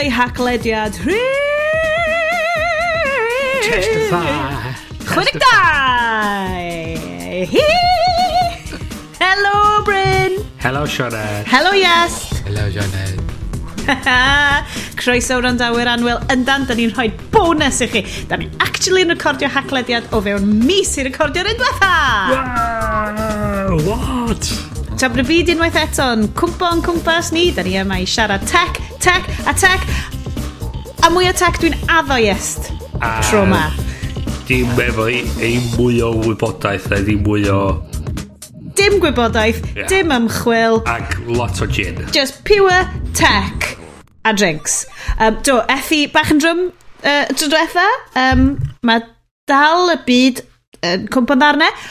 ei haclediad. Testify. Chwedig dau. Helo, Bryn. Hello Sioned. Hello Yes Hello Sioned. Croeso wrandawyr anwyl yndan, da ni'n rhoi bonus i chi. Da ni'n actually yn recordio haclediad o fewn mis i recordio'r un diwetha. Wow, what? Tabra fi unwaith eto'n yn cwmpo yn cwmpas ni, da ni yma i siarad tech, tech a tech A mwy o tech dwi'n addo iest a tro ma. Dim efo ei mwy o wybodaeth a ddim mwy o... Dim gwybodaeth, yeah. dim ymchwil. Ac lot o gin. Just pure tech a drinks. Um, do, effi bach yn drwm uh, tro diwetha. Um, mae dal y byd yn uh, cwmpa ddarnau,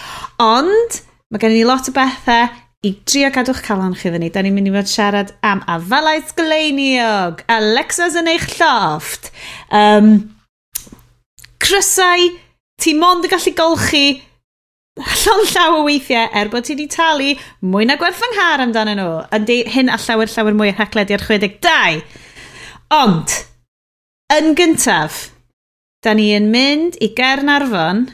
ond mae gen i lot o bethau i drio gadw'ch calon chi fyny. Da ni'n mynd i fod siarad am afalau sgleiniog, Alexa's yn eich llofft, um, crysau ti mond y gallu golchi llon llaw o weithiau er bod ti wedi talu mwy na gwerth fy nghar amdano nhw. Yndi, hyn a llawer llawer mwy rhagledi ar 62. Ond, yn gyntaf, da ni yn mynd i Gernarfon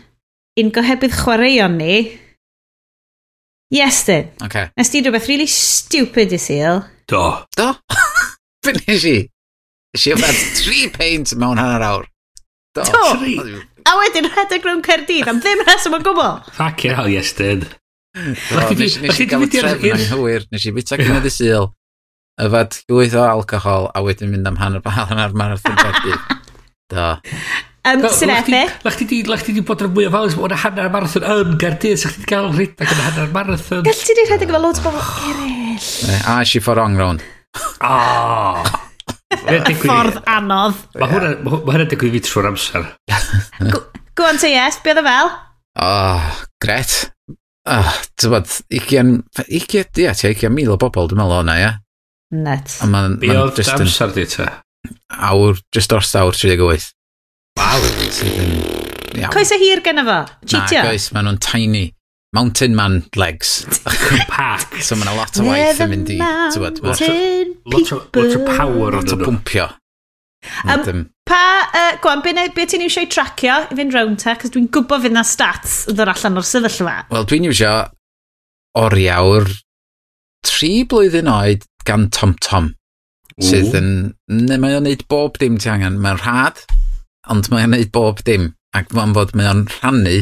i'n gohebydd chwaraeon ni Yes, Iestyn. Okay. Nes ti rhywbeth really stupid i syl? Do. Do? Be nes i? Nes i yfad tri peint mewn hanner awr. Do. Do. A wedyn rhedeg rhwng Cerdydd am ddim rheswm o gwbl. Fuck hell, yes, Iestyn. Nes i gael y trefn anghywir. Nes i bita gynnydd i syl. Yfad llwyth o alcohol a wedyn mynd am hanner bal yn ar marathon Do. Um, sy'n epic. Lach ti di bod yn mwy o falus, bod o'n hanner marathon yn Gardydd, sa'ch ti di gael rhedeg yn hanner marathon. Gall ti di rhedeg efo loads o bobl eraill. A si for wrong round. Oh. Ffordd anodd. Mae hwnna digwydd fi trwy'r amser. Go on to yes, beth e o fel? Oh, gret. Oh, Tybod, 20, 20, ia, tia, ugian mil o bobl, dwi'n meddwl o'na, ia. Net. Be oedd amser di ta? Awr, just dros awr 38 fawr sydd yn iawn. Coes y hir gen efo? Cheatio? Na, coes, maen nhw'n tiny. Mountain man legs. Pack. so mae'n lot o waith yn mynd i... Tywed, lot, lot, lot o power. Lot o bwmpio. Um, pa, uh, gwan, be, be ti'n iwsio i tracio i fynd rown te? Cos dwi'n gwybod fydd na stats yn dod allan o'r sefyllfa. Wel, dwi'n iwsio oriawr tri blwyddyn oed gan Tom Tom. Sydd yn... Mae o'n neud bob dim ti angen. Mae'n rhad, ond mae'n neud bob dim. Ac mae'n fod mae o'n rhannu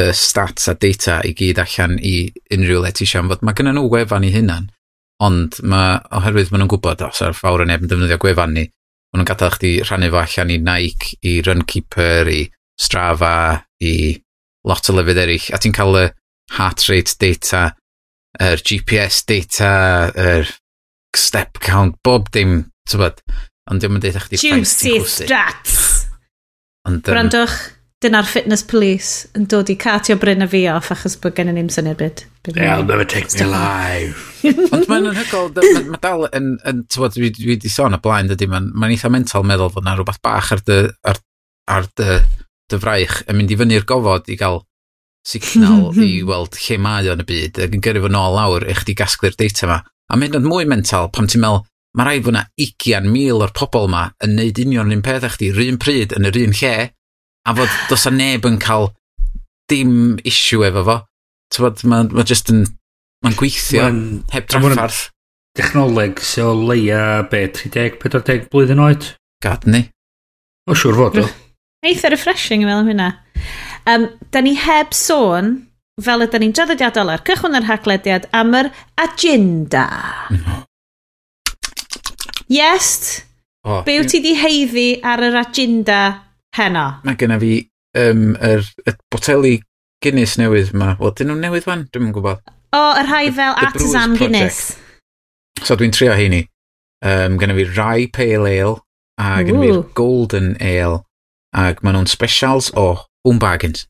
y stats a data i gyd allan i unrhyw le ti eisiau, fod mae gennym nhw wefan i hunan ond mae oherwydd maen nhw'n gwybod os ar fawr yn ebyn defnyddio gwefan ni maen nhw'n gadael chdi rhannu fo allan i Nike i Runkeeper i Strava i lot o lefydd eraill a ti'n cael y heart rate data yr GPS data yr step count bob dim tybod ond diolch yn dweud chdi Juicy stats Ond, um, Brandwch, dyna'r fitness police yn dod i catio Bryn a fi off achos bod gen i ni'n syniad byd. They'll never take me alive. Ond mae'n anhygol, mae dal yn, yn tywod, dwi wedi sôn y blaen, dydy, mae'n ma eitha mental meddwl fod na rhywbeth bach ar dy, ar, ar dy, dy fraich yn mynd i fyny'r gofod i gael signal i weld lle mae o'n y byd ac yn gyrru fo nôl lawr i chdi gasglu'r data yma. A mynd yn mwy mental pam ti'n meddwl, mae rhaid bod yna 20,000 o'r pobol yma yn neud union yr un peth chdi, yr un pryd, yn yr un lle, a fod dos a neb yn cael dim issue efo fo. Tywod, mae'n ma just yn, mae'n gweithio man, heb draffarth. Dechnoleg sy'n o leia be, 30-40 blwyddyn oed? Gad ni. O siwr fod o. Eitha refreshing i fel am hynna. Um, da ni heb sôn, fel ydyn ni'n draddodiadol ar cychwyn yr haglediad, am yr agenda. Mm-hmm. Yes. Oh, Be wyt ti di heiddi ar yr agenda heno? Mae gen fi um, yr, er, y boteli Guinness newydd yma. Wel, dyn nhw'n newydd fan? Dwi'n gwybod. O, oh, yr rhai fel the, Artisan Guinness. So dwi'n trio heini. Um, gen fi Rye Pale Ale a gen fi'r Golden Ale ac maen nhw'n specials o Home Bargains.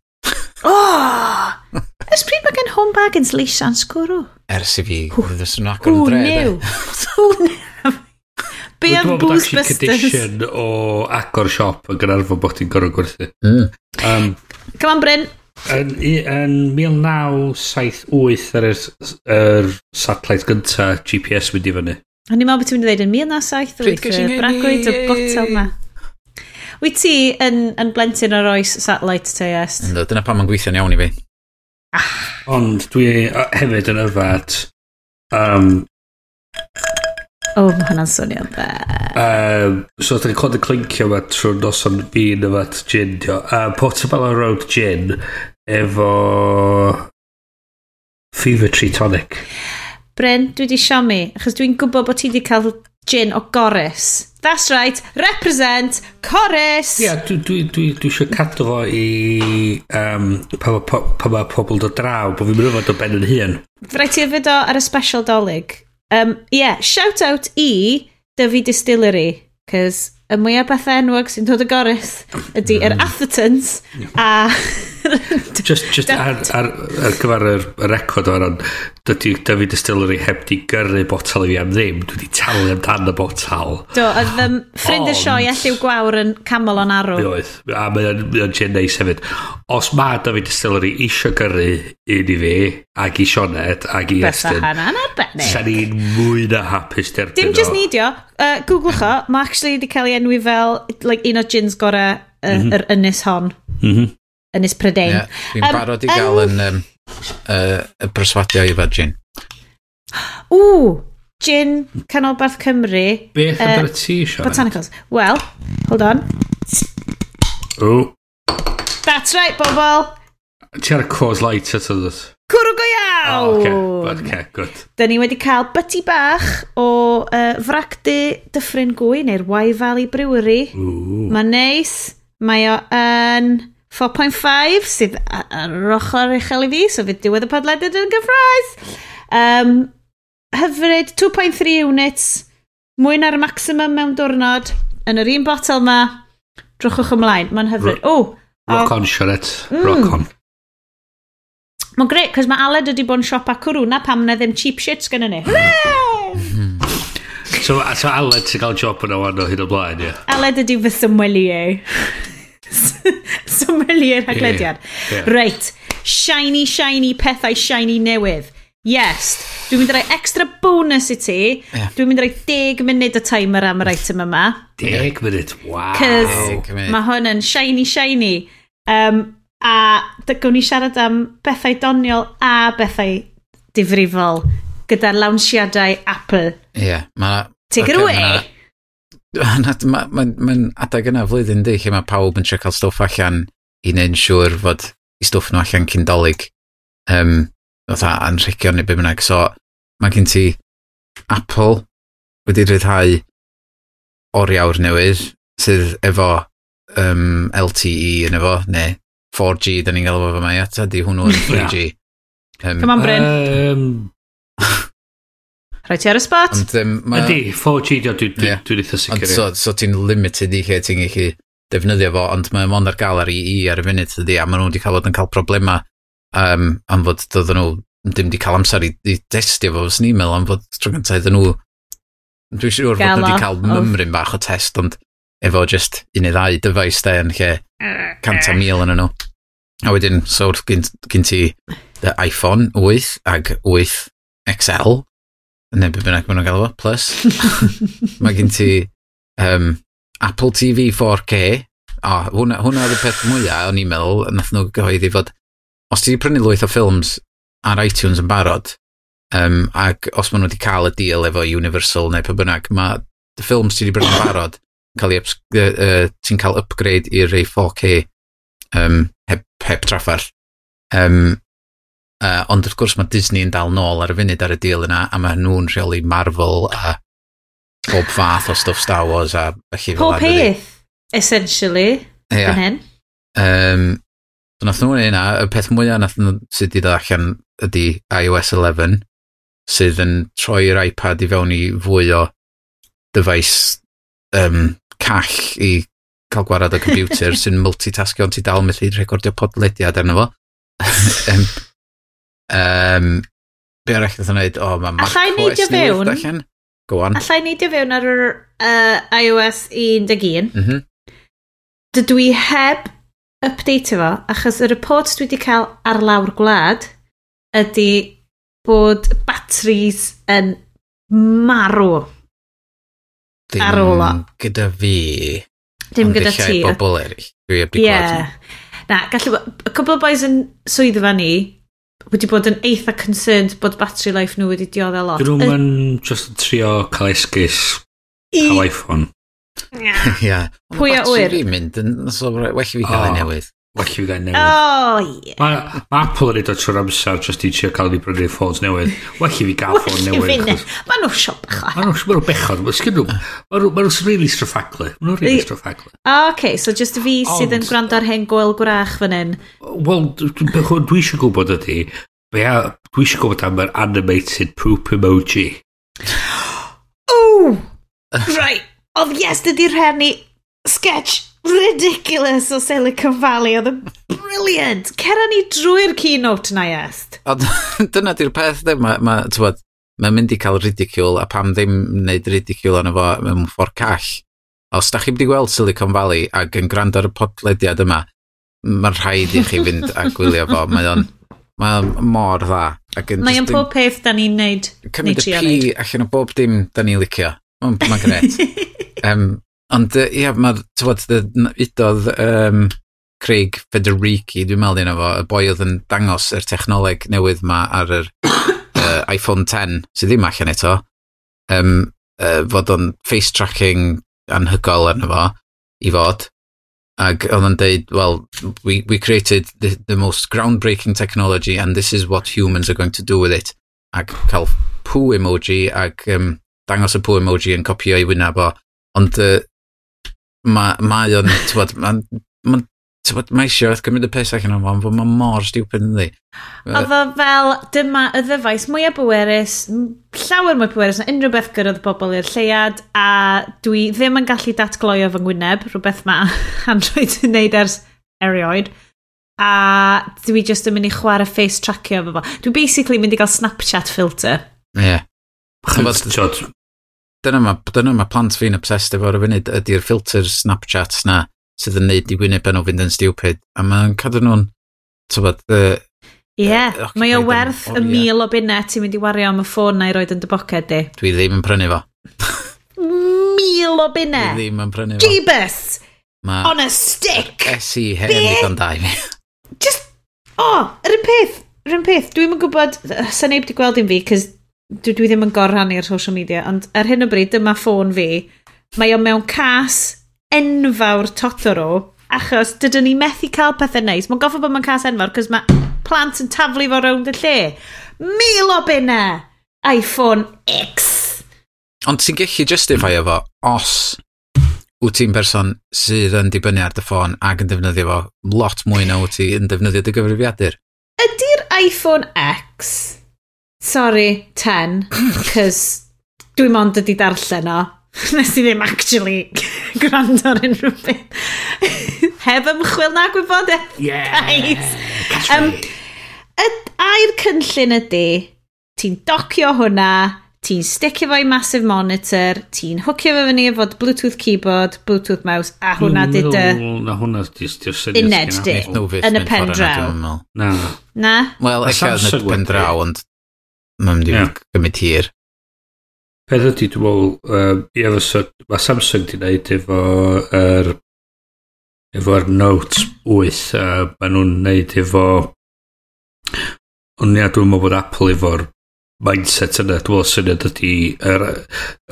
oh! Ys pryd mae gen Home Bargains leisiau'n sgwrw? Ers i fi, ddys nhw'n agor yn dre. Who knew? Who knew? Be am Boostbusters? Dwi'n o agor siop yn gynharfod bod ti'n gorau gwerthu. Mm. Um, Come on, Bryn. Yn, yn 1978 ar yr, yr satellite gynta GPS mynd i fyny. A ni'n meddwl beth ti'n mynd i ddweud yn 1978 yr bragwyd o botel ma. Wyt ti yn, yn blentyn ar oes satellite te yes? Ynddo, dyna pam mae'n gweithio'n iawn i fi. Ah. Ond dwi hefyd yn yfad um, O, oh, mae hwnna'n swnio'n dda. Um, so, da ni'n clod y clincio yma trwy'r noson un yma at gin. Dio. uh, Portobello Road Gin efo Fever Tree Tonic. Bryn, dwi di siomi, achos dwi'n gwybod bod ti wedi cael gin o Goris. That's right, represent Coris! Ie, yeah, dwi, dwi, dwi, dwi eisiau cadw fo i um, pa mae pobl dod draw, bod fi'n mynd o ben yn hun. Rhaid ti yfyd o ar y special dolig? Um, yeah, shout out i Dyfi Distillery, cys y mwyaf beth enwog sy'n dod y gorys ydy yr mm. Athertons a just, just ar, ar, ar, gyfer y record o ran, dydy David Distillery heb di gyrru botel i fi am ddim, dwi wedi talu amdan y botel. Do, oedd um, ffrind y sioi elliw gwawr yn camol o'n arw. Mi oedd, a mae o'n gen neis hefyd. Os mae David Distillery isio gyrru un i fi, ag i Sionet, ag i Estyn. Beth hana'n arbennig. Sa'n i'n mwy na hapus derbyn Dim just nidio, uh, googlwch o, mae actually wedi cael ei enwi fel like, un o gins gorau uh, mm -hmm. yr ynys hon. Mm -hmm. Ynys Prydain. Yeah, Dwi'n um, barod i gael yn um, uh, perswadio i fod gin. Ww, gin Canolbarth Cymru. Beth uh, amdano ti, Sian? Botanicals. Wel, hold on. Ww. That's right, bobl. Ti ar y cause light at others. Cwrw go iawn! Oh, okay. okay, good. Da ni wedi cael byty bach o uh, fracdy Dyffryn Gwy neu'r Wai Valley Brewery. Ooh. Mae'n neis. Mae o yn... 4.5 sydd ar yr ochr uchel i fi, so fydd diwedd y podlediad yn gyffroes. Um, hyfryd 2.3 units, mwy na'r maximum mewn diwrnod, yn yr un botel ma, drwchwch ymlaen, mae'n hyfryd. R oh, rock on, Charlotte, mm. rock on. Mae'n greit, cos mae Aled wedi bod yn siop a cwrw, na pam na ddim cheap shit gyda ni. Hmm. so, so Aled sy'n cael job yna wan o hyn o blaen, ie? Yeah. Aled ydi fy symweli e. Eh? Sommelier haglediad. Yeah. Reit, shiny, shiny pethau shiny newydd. Yes, dwi'n mynd i roi extra bonus i ti. Yeah. Dwi'n mynd i roi 10 munud o timer am yr item yma. 10 munud, wow. Cys mae hwn yn shiny, shiny. Um, a gawn ni siarad am bethau doniol a bethau difrifol gyda'r lawnsiadau Apple. Ie, yeah, mae... Take it away! Mae'n ma, ma, ma adeg yna flwyddyn di lle mae pawb yn trio cael stwff allan i wneud siŵr fod i stwff nhw allan cyn dolyg. um, fatha anrhegion neu be bynnag. So mae gen ti Apple wedi rhyddhau oriawr newydd sydd efo um, LTE yn efo, neu 4G, da ni'n gael efo fe mai, a di hwnnw yn 3G. Um, Come on, Bryn. Um, Rhaid ti ar y spot? Ond, um, ma... Ydy, 4G dwi dwi'n yeah. dwi eitha sicr. Ond so, so ti'n limited i lle ti'n gallu defnyddio fo, ond mae mond ar gael ar i i ar y funud ydy, a maen nhw wedi cael bod yn cael problemau um, am fod dod nhw ddim wedi cael amser i, i testio fo, fos ni'n meddwl am fod tro gyntaf iddyn nhw dwi'n siŵr fod nhw wedi cael mymryn bach o test, ond efo just un neu ddau dyfais de yn lle cant a mil yn nhw. A wedyn, so wrth gyn, gyn ti the iPhone 8 ag 8 XL, neu be bynnag maen nhw'n gael efo, plus. mae gen ti um, Apple TV 4K. O, hwnna, hwnna oedd y peth mwyaf o'n i'n meddwl, nath nhw gyhoeddi fod, os ti prynu lwyth o ffilms ar iTunes yn barod, um, ac os maen nhw wedi cael y deal efo Universal neu pe bynnag, mae y ffilms ti wedi yn barod, cael uh, uh, ti'n cael upgrade i'r 4K um, heb, heb traffarth. Um, Uh, ond wrth gwrs mae Disney yn dal nôl ar y funud ar y deal yna a mae nhw'n rheoli Marvel a bob fath o stuff Star Wars a felly fel Pob peth, essentially, yeah. yn hyn. Um, so nath nhw'n hynna, y peth mwyaf nath nhw sydd wedi dod allan ydy iOS 11 sydd yn troi'r iPad i fewn i fwy o dyfais um, call i cael gwarad o computer sy'n multitaskio ond ti dal methu recordio podlediad arno fo. um, Um, be arall ddeth o'n neud? O, mae Mac OS newydd allan. Go on. Alla i neidio fewn ar yr uh, iOS 11. Mm -hmm. Dydw i heb update fo, achos y reports dwi wedi cael ar lawr gwlad ydy bod batteries yn marw Dim ar ôl o. gyda fi. Dim ond gyda ti. Ond bobl eraill. Dwi heb di yeah. Na, gallu... bod, Y cwbl o boys yn swyddfa ni wedi bod yn eitha concerned bod battery life nhw wedi dioddau lot. Dyn nhw'n uh, just yn trio cael esgus cael iPhone. Ia. Pwy a wyr? Battery mynd yn well i fi cael ei newydd well i fi gael newydd. Oh, yeah. Mae ma Apple yn edrych trwy'r amser jyst i trio cael ni brynu ffôns newydd. Well i fi gael ffôn newydd. Mae nhw'n siop bechod. Mae nhw'n bechod. Mae nhw'n ma nhw'n really straffaglu. Mae nhw'n really straffaglu. O, okay, so just fi sydd yn gwrando ar hen gwyl gwrach fan hyn. Wel, dwi eisiau gwybod ydy, dwi eisiau gwybod am yr animated poop emoji. Ooh! Right. Oedd yes, dydy rhenni sketch ridiculous o Silicon Valley. Oedd yn brilliant. Cera ni drwy'r keynote na est. Ond dyna di'r peth, de, mae, ma, tywed, mae'n mynd i cael ridicule a pam ddim wneud ridicule yn efo mewn ffordd call. Os da chi wedi gweld Silicon Valley ac yn gwrando ar y podlediad yma, mae'n rhaid i chi fynd a gwylio fo. Mae o'n mae mor dda. Mae yn pob peth da ni'n neud. Cymryd y pi allan o bob dim da ni'n licio. Mae'n ma gret. um, Ond ia, mae'r, tywod, udodd um, Craig Federici, dwi'n meddwl yna fo, y boi oedd yn dangos yr technoleg newydd ma ar yr uh, iPhone 10 sydd ddim allan eto, um, uh, fod o'n face tracking anhygol arno fo, i fod. Ac oedd yn deud, well, we, we created the, the most groundbreaking technology and this is what humans are going to do with it. Ac cael poo emoji ac um, dangos y poo emoji yn copio i wynaf o. Ond uh, mae ma o'n, tywod, mae'n ma, tywod, mae eisiau wrth gymryd y pes allan o'n fan, fod mae mor stupid yn ddi. Oedd o fel, dyma y ddyfais mwyaf bwerus, llawer mwy bwerus na unrhyw beth gyrraedd bobl i'r lleiad, a dwi ddim yn gallu datgloio fy ngwyneb, rhywbeth mae Android yn neud ers erioed. A dwi jyst yn mynd i chwarae face trackio fo fo. Dwi basically mynd i gael Snapchat filter. Ie. Yeah. Chymod, dyna mae dyna ma plant fi'n obsessed efo ar y funud ydy'r filter Snapchats na sydd yn neud i wyneb nhw fynd yn stupid. A mae'n cadw nhw'n, tybod, Ie, yeah, uh, mae o werth y mil o bunna ti'n mynd i wario am y ffôn na i roed yn dy boced di. Dwi ddim yn prynu fo. mil o bunna? Dwi ddim yn prynu fo. Jeebus! Ma on a stick! Esi hen ddigon da i mi. Just, o, oh, yr un peth, yr un peth, dwi'n yn gwybod, sa'n neb di gweld un fi, cys dwi, dwi ddim yn gorrannu'r social media, ond ar hyn o bryd, dyma ffôn fi, mae o mewn cas enfawr Totoro, achos dydyn ni methu cael pethau neis. Mae'n goffa bod mae'n cas enfawr, cos mae plant yn taflu fo rownd y lle. Mil o bunna! iPhone X! Ond ti'n gallu justify efo os wyt ti'n person sydd yn dibynnu ar dy ffôn ac yn defnyddio fo lot mwy na wyt ti yn defnyddio dy gyfrifiadur. Ydy'r iPhone X sorry, 10, cys dwi'n mond ydi darllen o. Nes i ddim actually gwrando ar unrhyw beth. Heb ymchwil na gwybodaeth. Yeah. Guys. Um, y air cynllun ydy, ti'n docio hwnna, ti'n sticio fo i massive monitor, ti'n hwcio fo fyny efo Bluetooth keyboard, Bluetooth mouse, a hwnna mm, di dy... Na hwnna di styr syniad. Uned di, yn y pen draw. Na. Na? Wel, eich oedd yn y pen draw, ond Mae'n mynd i yeah. gymryd hir. Peth ydy, dwi'n meddwl, um, ia, fysa, mae Samsung di wneud efo er, efo'r Note 8, a maen nhw'n wneud efo, ond ia, dwi'n meddwl bod Apple efo'r mindset yna, dwi'n meddwl syniad ydy, yr er,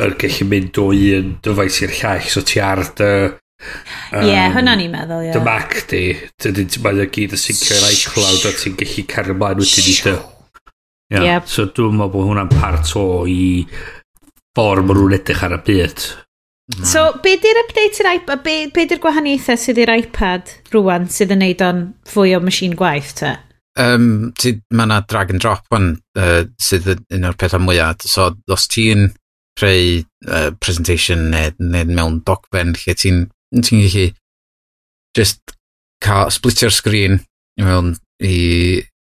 er gallu mynd o un dyfais i'r llall, so ti ar dy... Ie, yeah, hwnna ni'n meddwl, ie. Dy Mac di, mae'n gyd yn syncio i'r iCloud a ti'n gallu cario mlaen wedyn i dy Yeah. Yep. So dwi'n meddwl bod hwnna'n part o i ffordd maen nhw'n edrych ar y byd. So, be di'r update i'r iPad? Be, be di'r gwahaniaethau sydd i'r iPad rwan sydd yn neud o'n fwy o machine gwaith te? Um, ti, mae yna drag and drop yn uh, sydd un o'r pethau mwyaf. So, os ti'n creu uh, presentation neu, neu mewn dogfen lle ti'n ti gallu just cael splitio'r sgrin i mewn i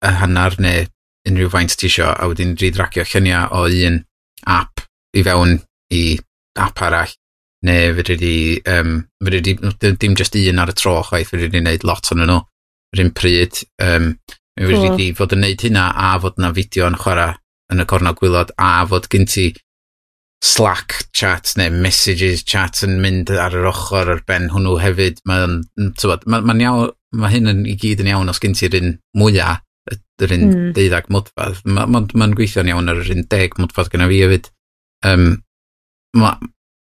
hanner neu unrhyw faint ti isio a wedyn dwi dracio lluniau o un app i fewn i app arall neu fydri di, um, fydri di, dim just un ar y tro chwaith, fydri di wneud lot o'n nhw yr un pryd. Um, mi fydri cool. di fod yn wneud hynna a fod yna fideo yn chwarae yn y cornel gwylod a fod gen ti Slack chat neu messages chat yn mynd ar yr ochr ar ben hwnnw hefyd. Mae'n mm, ma, n, ma, ma, iawn, ma hyn yn i gyd yn iawn os gen ti'r un mwyaf, yr un mm. deuddag modfad. Mae'n ma, ma, ma gweithio'n iawn ar yr un deg modfad gyda fi hefyd. Um, ma,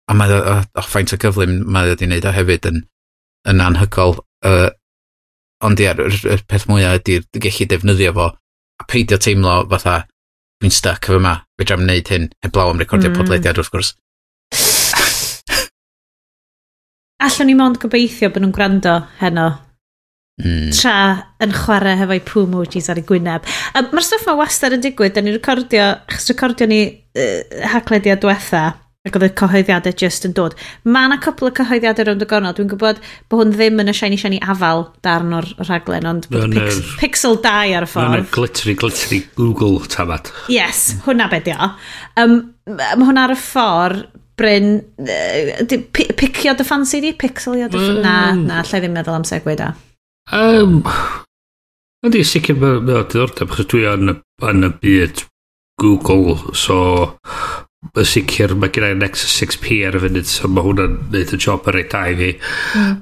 a mae o ffaint o gyflym mae wedi wneud o hefyd yn, yn anhygol. Uh, ond ie, y yr peth mwyaf ydy'r gallu defnyddio fo a peidio teimlo fatha dwi'n stuck efo yma, fe dram wneud hyn, heblaw am recordio mm. podlediad wrth gwrs. Allwn ni mond gobeithio bod nhw'n gwrando heno Mm. tra yn chwarae hefo'i poo emojis ar ei gwyneb. Mae'r stwff mae wastad yn digwydd, da ni'n recordio, achos recordio ni uh, haglediad diwetha, ac oedd y cyhoeddiadau just yn dod. Mae yna cwpl o cyhoeddiadau rownd y gornod, dwi'n gwybod bod hwn ddim yn y shiny shiny afal darn o'r rhaglen, ond bod pix, pixel 2 ar y ffordd. Mae'n glittery, glittery Google tafad. Yes, hwnna bedio. Um, Mae hwnna ar y ffordd, Bryn, uh, picio dy ffansi di? Pixelio dy ffansi? Mm. Na, na, lle ddim meddwl am segwyd a. Um, Ydy, sicr mae'n ma diddordeb, chos dwi yn, yn y byd Google, so yn sicr mae gen i'n Nexus 6P ar y funud, so mae hwnna'n neud y job ar ei da i fi.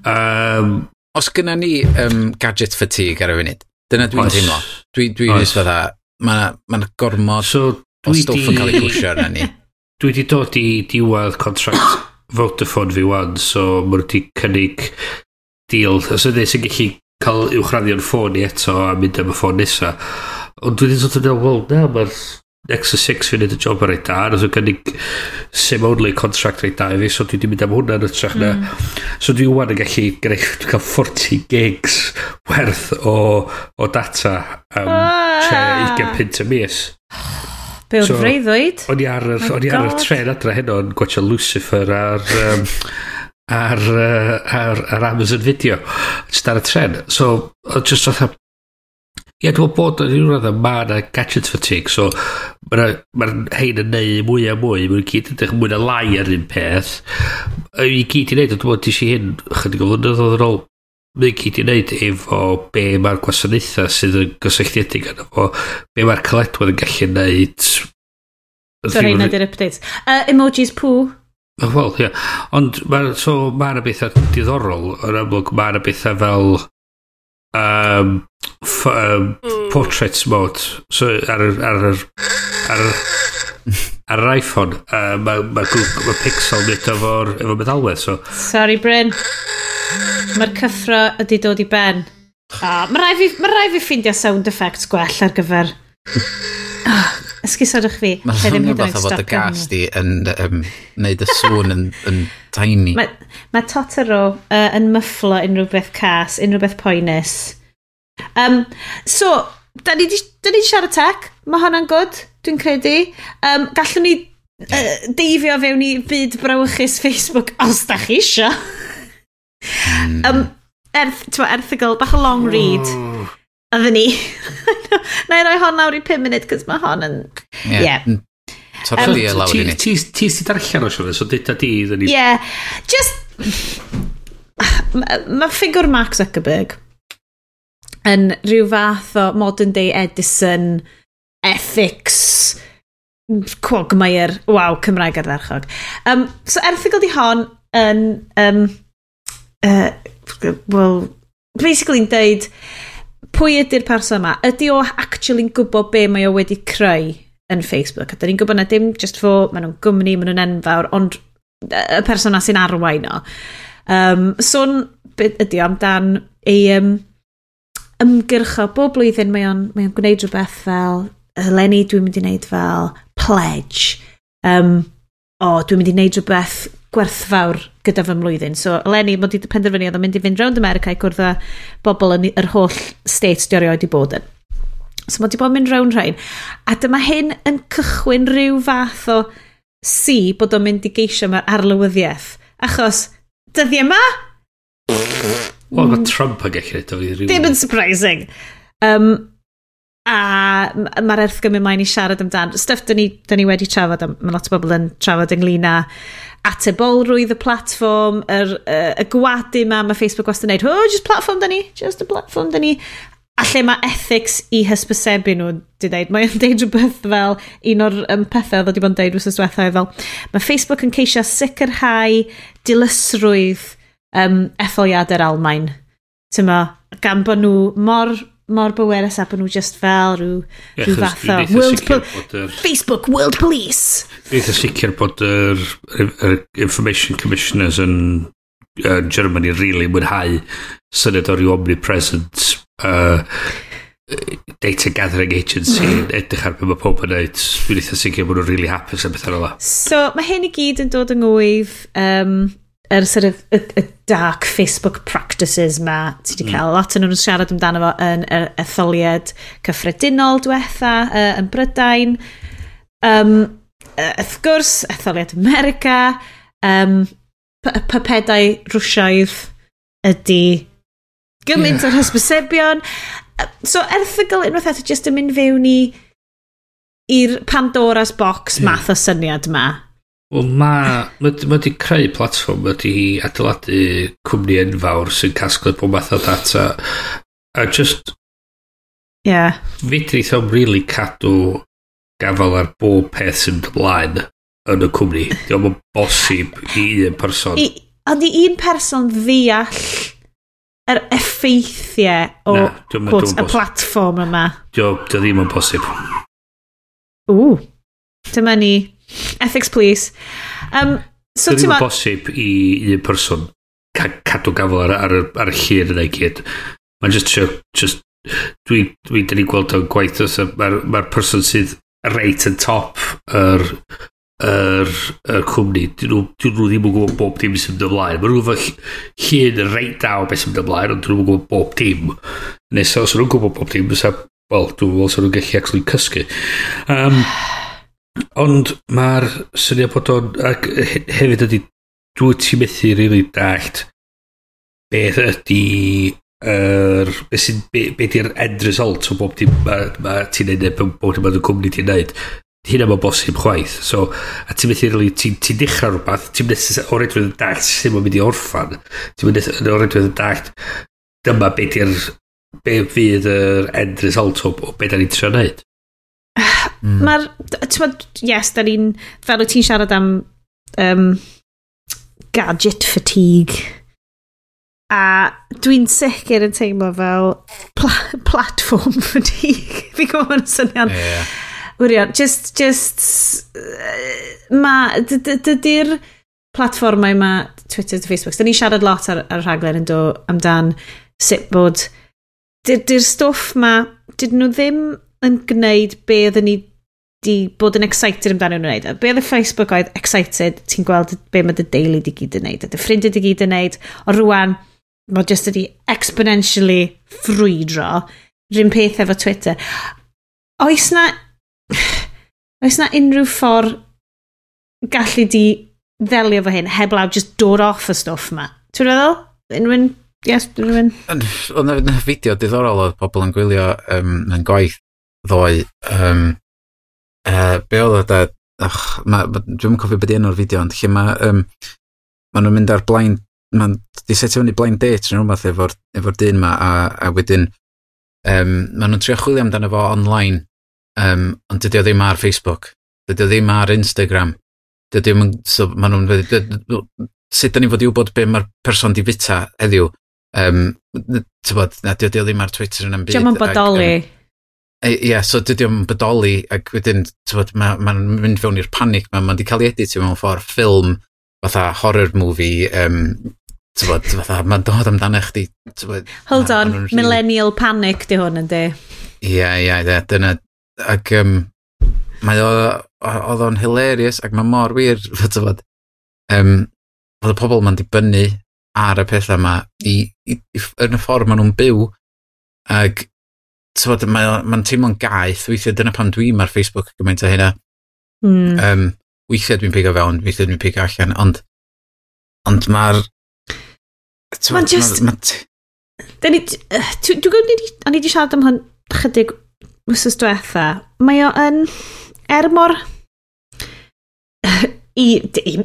Um, Os gyna ni um, gadget fatigue ar y funud, dyna dwi'n teimlo. Dwi'n Dwi, dwi oes fydda, mae'n ma gormod so, o stwff yn cael ei pwysio arna ni. Dwi wedi dod i diwedd contract Vodafone fi wan, so mae wedi cynnig deal. Os ydy sy'n gallu cael uwchraddio'n ffôn i eto a mynd am y ffôn nesa. Ond dwi ddim sort of meddwl, wel, na, mae'r Nexus 6 fi'n neud y job ar ei da, a dwi'n gynnig sim only contract reit da i fi, so dwi wedi mynd am hwnna yn ytrach na. Mm. So dwi wan yn gallu gwneud, dwi'n cael 40 gigs werth o, o data am ah. 20 pint y mis. Be o'n so, freuddwyd? O'n i ar y tren adre heno yn gwachio Lucifer ar... Um, ar, uh, ar, ar Amazon Video just ar y tren so just fatha Ie, yeah, dwi'n bod yn rhywun oedd mae yna gadget fatigue, so mae'r ma hein yn neud mwy a mwy, mae'n gyd yn dech mwy na lai ar un peth. I gyd i wneud, dwi'n bod eisiau hyn, chydig o flynedd oedd yn ôl, mae'n gyd i wneud efo be mae'r gwasanaethau sydd yn gysylltiedig yn efo, be mae'r cyledwedd yn gallu wneud. Sorry, na di'r updates. Uh, emojis poo. Wel, ie. Yeah. Ond mae'r so, ma bethau diddorol yn amlwg. Mae'r bethau fel um, um, portrait mode so, ar, ar, ar, ar, ar yr iPhone. Uh, mae ma, ma Pixel nid efo'r efo meddalwedd. So. Sorry, Bryn. Mae'r cyffro ydy dod i ben. Oh, mae rai fi, ma rai fi ffeindio sound effects gwell ar gyfer... Oh, Ysgusodwch fi. Mae hwn fath o fod y gas di yn um, neud y sŵn yn, yn tiny. Mae ma Totoro uh, yn myfflo unrhyw beth cas, unrhyw beth poenus. Um, so, da ni wedi siarad tech. Mae hwnna'n good, dwi'n credu. Um, gallwn ni uh, deifio fewn i byd brawychus Facebook os da chi isio. mm. um, erth, erthigol, bach o long read. Oh. Oedden ni. Na i roi hon lawr i 5 munud, cos mae hon yn... Ie. Yeah. yeah. Torri um, lawr i ni. Ti sy'n darllen o siwr, so dyta di. iddyn Ie. Yeah. Just... Mae ffigwr Mark Zuckerberg yn rhyw fath o modern day Edison ethics quagmire waw Cymraeg ar ddarchog um, so erthigol di hon yn um, uh, well basically yn deud pwy ydy'r person yma? Ydy o actually'n gwybod be mae o wedi creu yn Facebook? A da ni'n gwybod na dim just fo, maen nhw'n gwmni, maen nhw'n enfawr, ond y person sy'n arwain o. Um, sôn ydy o amdan ei um, ymgyrch o bob blwyddyn mae o'n, mae on gwneud rhywbeth fel eleni dwi'n mynd i wneud fel pledge um, o dwi'n mynd i wneud rhywbeth gwerthfawr gyda fy mlwyddyn. So, Lenny, mod i wedi penderfynu oedd yn mynd i fynd rownd America i cwrdd â bobl yn yr holl states di orioed i bod yn. So, mod i bod yn mynd rownd rhain. A dyma hyn yn cychwyn rhyw fath o si bod o'n mynd i geisio mae'r arlywyddiaeth. Achos, dyddi yma? Wel, mae Trump yn gallu rhaid o. Dim yn surprising. Um, a mae'r erthgym yn maen i siarad amdan. Stuff dyn ni, dyn ni wedi trafod, mae lot o bobl yn trafod ynglyn â atebolrwydd y platfform, yr, uh, y gwadu ma, mae Facebook wastad yn neud, oh, just platform da ni, just a platform da ni. A lle mae ethics i hysbysebu nhw di dweud. Mae'n deud rhywbeth fel un o'r um, pethau oedd wedi bod yn deud wrth diwethaf fel mae Facebook yn ceisio sicrhau dilysrwydd um, etholiadau'r Almain. Tyma, gan bod nhw mor mor bwerus a bod nhw just fel rhyw, yeah, rhyw fath o e world er, Facebook World Police. Dwi'n eitha e sicr bod yr er, er Information Commissioners yn, uh, Germany really mwynhau syniad o ryw omnipresent uh, data gathering agency yn edrych ar beth mae pob yn neud. Dwi'n eitha sicr bod nhw'n really hapus am bethau fel So mae hyn i gyd yn dod yng ngwyf um, yr sort of, y, y dark Facebook practices ma ti wedi mm. cael. Mm. Lot yn nhw'n siarad amdano fo yn yr etholiad cyffredinol diwetha uh, yn Brydain. Um, wrth gwrs, etholiad America, um, pypedau rwsiaidd ydy gymaint yeah. o'r hysbysebion. So erthygl unwaith eto jyst yn mynd fewn i i'r Pandora's box yeah. math o syniad ma Wel, ma... Mae wedi creu platfform wedi adeiladu cwmni enfawr sy'n casglu pob math o data. A just... Ie. Yeah. Fydrith ddim really cadw gafel ar bob peth sy'n blaen yn y cwmni. Diolch yn bosib i un person. I, ond i un person ddeall yr effeithiau o Na, quote, y platform yma. Diolch, dio ddim yn bosib. Ww. Dyma ni Ethics, please. Um, so Dyn yn bosib i un person ca cadw gafel ar, ar, ar y llun yna i gyd. Mae'n just, trio, just dwi, dwi dyn ni gweld o'n gwaith os mae'r ma person sydd reit yn top yr yr, yr cwmni. Dyn nhw, dyn nhw ddim yn gwybod bob dim sy'n mynd ymlaen. Mae nhw'n gwybod llun reit daw beth sy'n mynd ymlaen, ond dyn nhw'n gwybod bob dim. Nes os nhw'n gwybod bob dim, wel, dwi'n meddwl sy'n nhw'n gallu actually cysgu. Um, Ond mae'r syniad bod o'n... Ac he- hefyd ydy, Dwi ti methu rili dallt beth ydy yr... Er, be sy'n... Be, be di'r end result o bob dim ma, ma ti'n neud neu bob dim ma'n y cwmni ti'n neud. Hynna mae'n bosib chwaith. So, a ti'n methu rili, ti'n ti dechrau rhywbeth, ti'n methu o redwedd yn dallt sy'n mynd i orffan. Ti'n methu o redwedd yn dallt dyma be di'r... Be fydd yr end result o, o be da ni'n trio neud. Mm. Mae'r, ti'n tywed, yes, da ni'n, fel wyt ti'n siarad am um, gadget fatigue, a dwi'n sicr yn teimlo fel pla platform fatigue. Fi'n gwybod mae'n syniad. Yeah. Wyrion, just, just, uh, ma, dydy'r platformau ma, Twitter Facebook, da ni'n siarad lot ar, ar rhaglen yn do amdan sut bod, dydy'r stwff ma, dydyn nhw ddim yn gwneud be oedden ni di bod yn excited amdano nhw'n wneud. A be oedd y Facebook oedd excited, ti'n gweld be mae dy deulu di gyd yn wneud, a dy ffrindiau di gyd yn wneud, o rwan, mae jyst ydi exponentially ffrwydro, rhywun peth efo Twitter. Oes na, oes na unrhyw ffordd gallu di ddelio fo hyn, heblaw just dod off y stwff ma? Ti'n meddwl? Unrhyw'n Yes, rhywun. Oedd yna fideo diddorol oedd pobl yn gwylio um, yn gwaith ddoe um, uh, be oedd o da, ach, ma, ma, dwi'n cofio beth enw'r fideo, ond lle mae, um, ma nhw'n mynd ar blind, maen di setio fyny blind date yn rhywbeth efo'r efo dyn ma, a, a wedyn, um, ma nhw'n trio chwilio amdano fo online, um, ond dydy o ddim ar Facebook, dydy o ddim ar Instagram, dydy o, so, ma nhw'n, sut da ni fod i wybod be mae'r person di fita heddiw, um, tybod, na, dydy o ddim ar Twitter yn am byd. Diolch yn bodoli. Um, E, ie, yeah, so dydy o'n bodoli, ac wedyn, ti'n mae'n ma mynd fewn i'r panic, mae'n ma di cael ei editio mewn ffordd ffilm, fatha horror movie, um, Tybod, fatha, mae'n dod amdano chdi. Tybod, Hold on, really... millennial panic di hwn yn di. Ie, ie, ie, dyna. Ac um, mae oedd o'n hilarious ac mae mor wir, tybod. Um, oedd y pobl ma'n dibynnu ar y pethau yma i, i, i, yn y ffordd maen nhw'n byw. Ac tywod, mae'n ma teimlo'n gaeth. Weithiau dyna pam dwi'n ar Facebook gymaint o hynna. Mm. Um, weithiau dwi'n pigo fewn, weithiau dwi'n pigo allan, ond, ond mae'r... Mae'n just... Ma, ma Dwi'n gwybod, o'n i wedi siarad am hwn chydig wrthos diwetha. Mae o yn... Er mor... E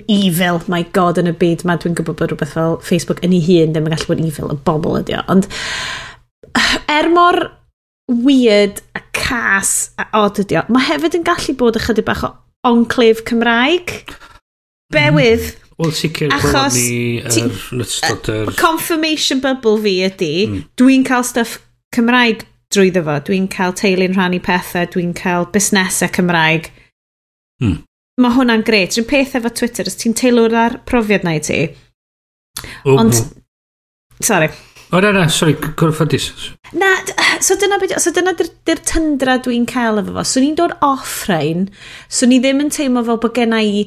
evil, my god, yn y byd mae dwi'n gwybod bod rhywbeth fel Facebook yn ei hun ddim yn gallu bod evil, y bobl ydi o. Ond er mor weird a cas a odd ydi o. Mae hefyd yn gallu bod ychydig bach o onclif Cymraeg. Bewydd. Mm. Wel, sicr, achos ni er, yr... Confirmation bubble fi ydi, mm. dwi'n cael stuff Cymraeg drwyddo fo. Dwi'n cael teulu'n rhannu pethau, dwi'n cael busnesau Cymraeg. Mm. Mae hwnna'n gret. Rwy'n peth efo Twitter, os ti'n teilwr ar profiad na i ti. Ond, sorry. O, na, na, sorry, corffodus. Na, so dyna, beth, so dyna dy'r, dyr tyndra dwi'n cael efo fo. So ni'n dod off rhain, so ni ddim yn teimlo fel bod genna i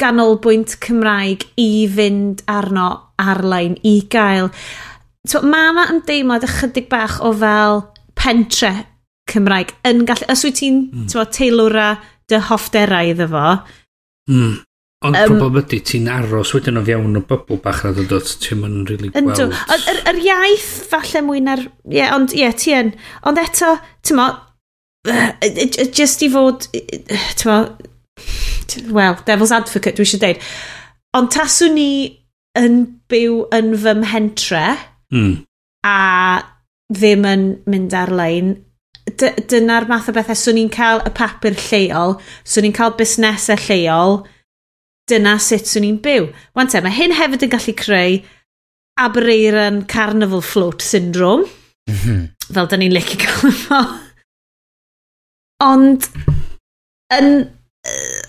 ganolbwynt Cymraeg i fynd arno ar-lein, i gael. So, mae yma yn deimlad ychydig bach o fel pentre Cymraeg yn gallu... Os wyt ti'n mm. teilwra dy hoffderau iddo fo, mm. Ond um, problem ydy, ti'n aros wedyn o fiewn o bybl bach na dod ti'n mynd yn rili gweld. Ond yr, yr iaith falle mwy na'r... Ie, yeah, ond ie, yeah, ti yn. Ond eto, ti'n mo, uh, just i fod, ti'n mo, well, devil's advocate, dwi eisiau deud. Ond taswn ni yn byw yn fy mhentre mm. a ddim yn mynd ar-lein, dyna'r math o bethau swn so i'n cael y papur lleol, swn so i'n cael busnesau lleol, dyna sut swn i'n byw. Wan te, mae hyn hefyd yn gallu creu Aberreiran Carnival Float Syndrome. Mm. Fel da ni'n licio cael fo. Ond, yn... Uh,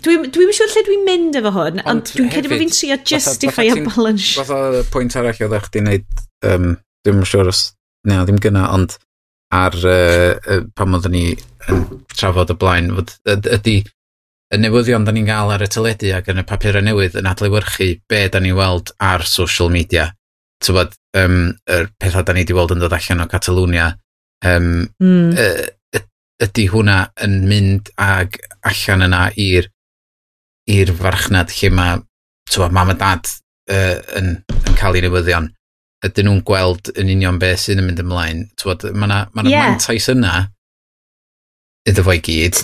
Dwi'n dwi, dwi siŵr lle dwi'n mynd efo hwn, ond, ond dwi'n credu bod fi'n trio justify a balance. Fatha pwynt arall oedd eich di wneud, um, dwi'n siŵr os, Ne, ddim gyna, ond ar uh, uh, pan oedden ni yn trafod y blaen, fod, ydy y newyddion da ni'n gael ar y teledu ac yn y papurau newydd yn adlewyrchu be da ni'n weld ar social media. Tybod, um, yr pethau da ni wedi weld yn dod allan o Catalwnia, um, mm. y, y, ydy hwnna yn mynd ag allan yna i'r i'r farchnad lle mae tywod, mam a dad uh, yn, yn cael ei newyddion ydyn nhw'n gweld yn union beth sy'n yn mynd ymlaen. Tywod, mae yna ma yeah. mantais yna iddo fo i gyd.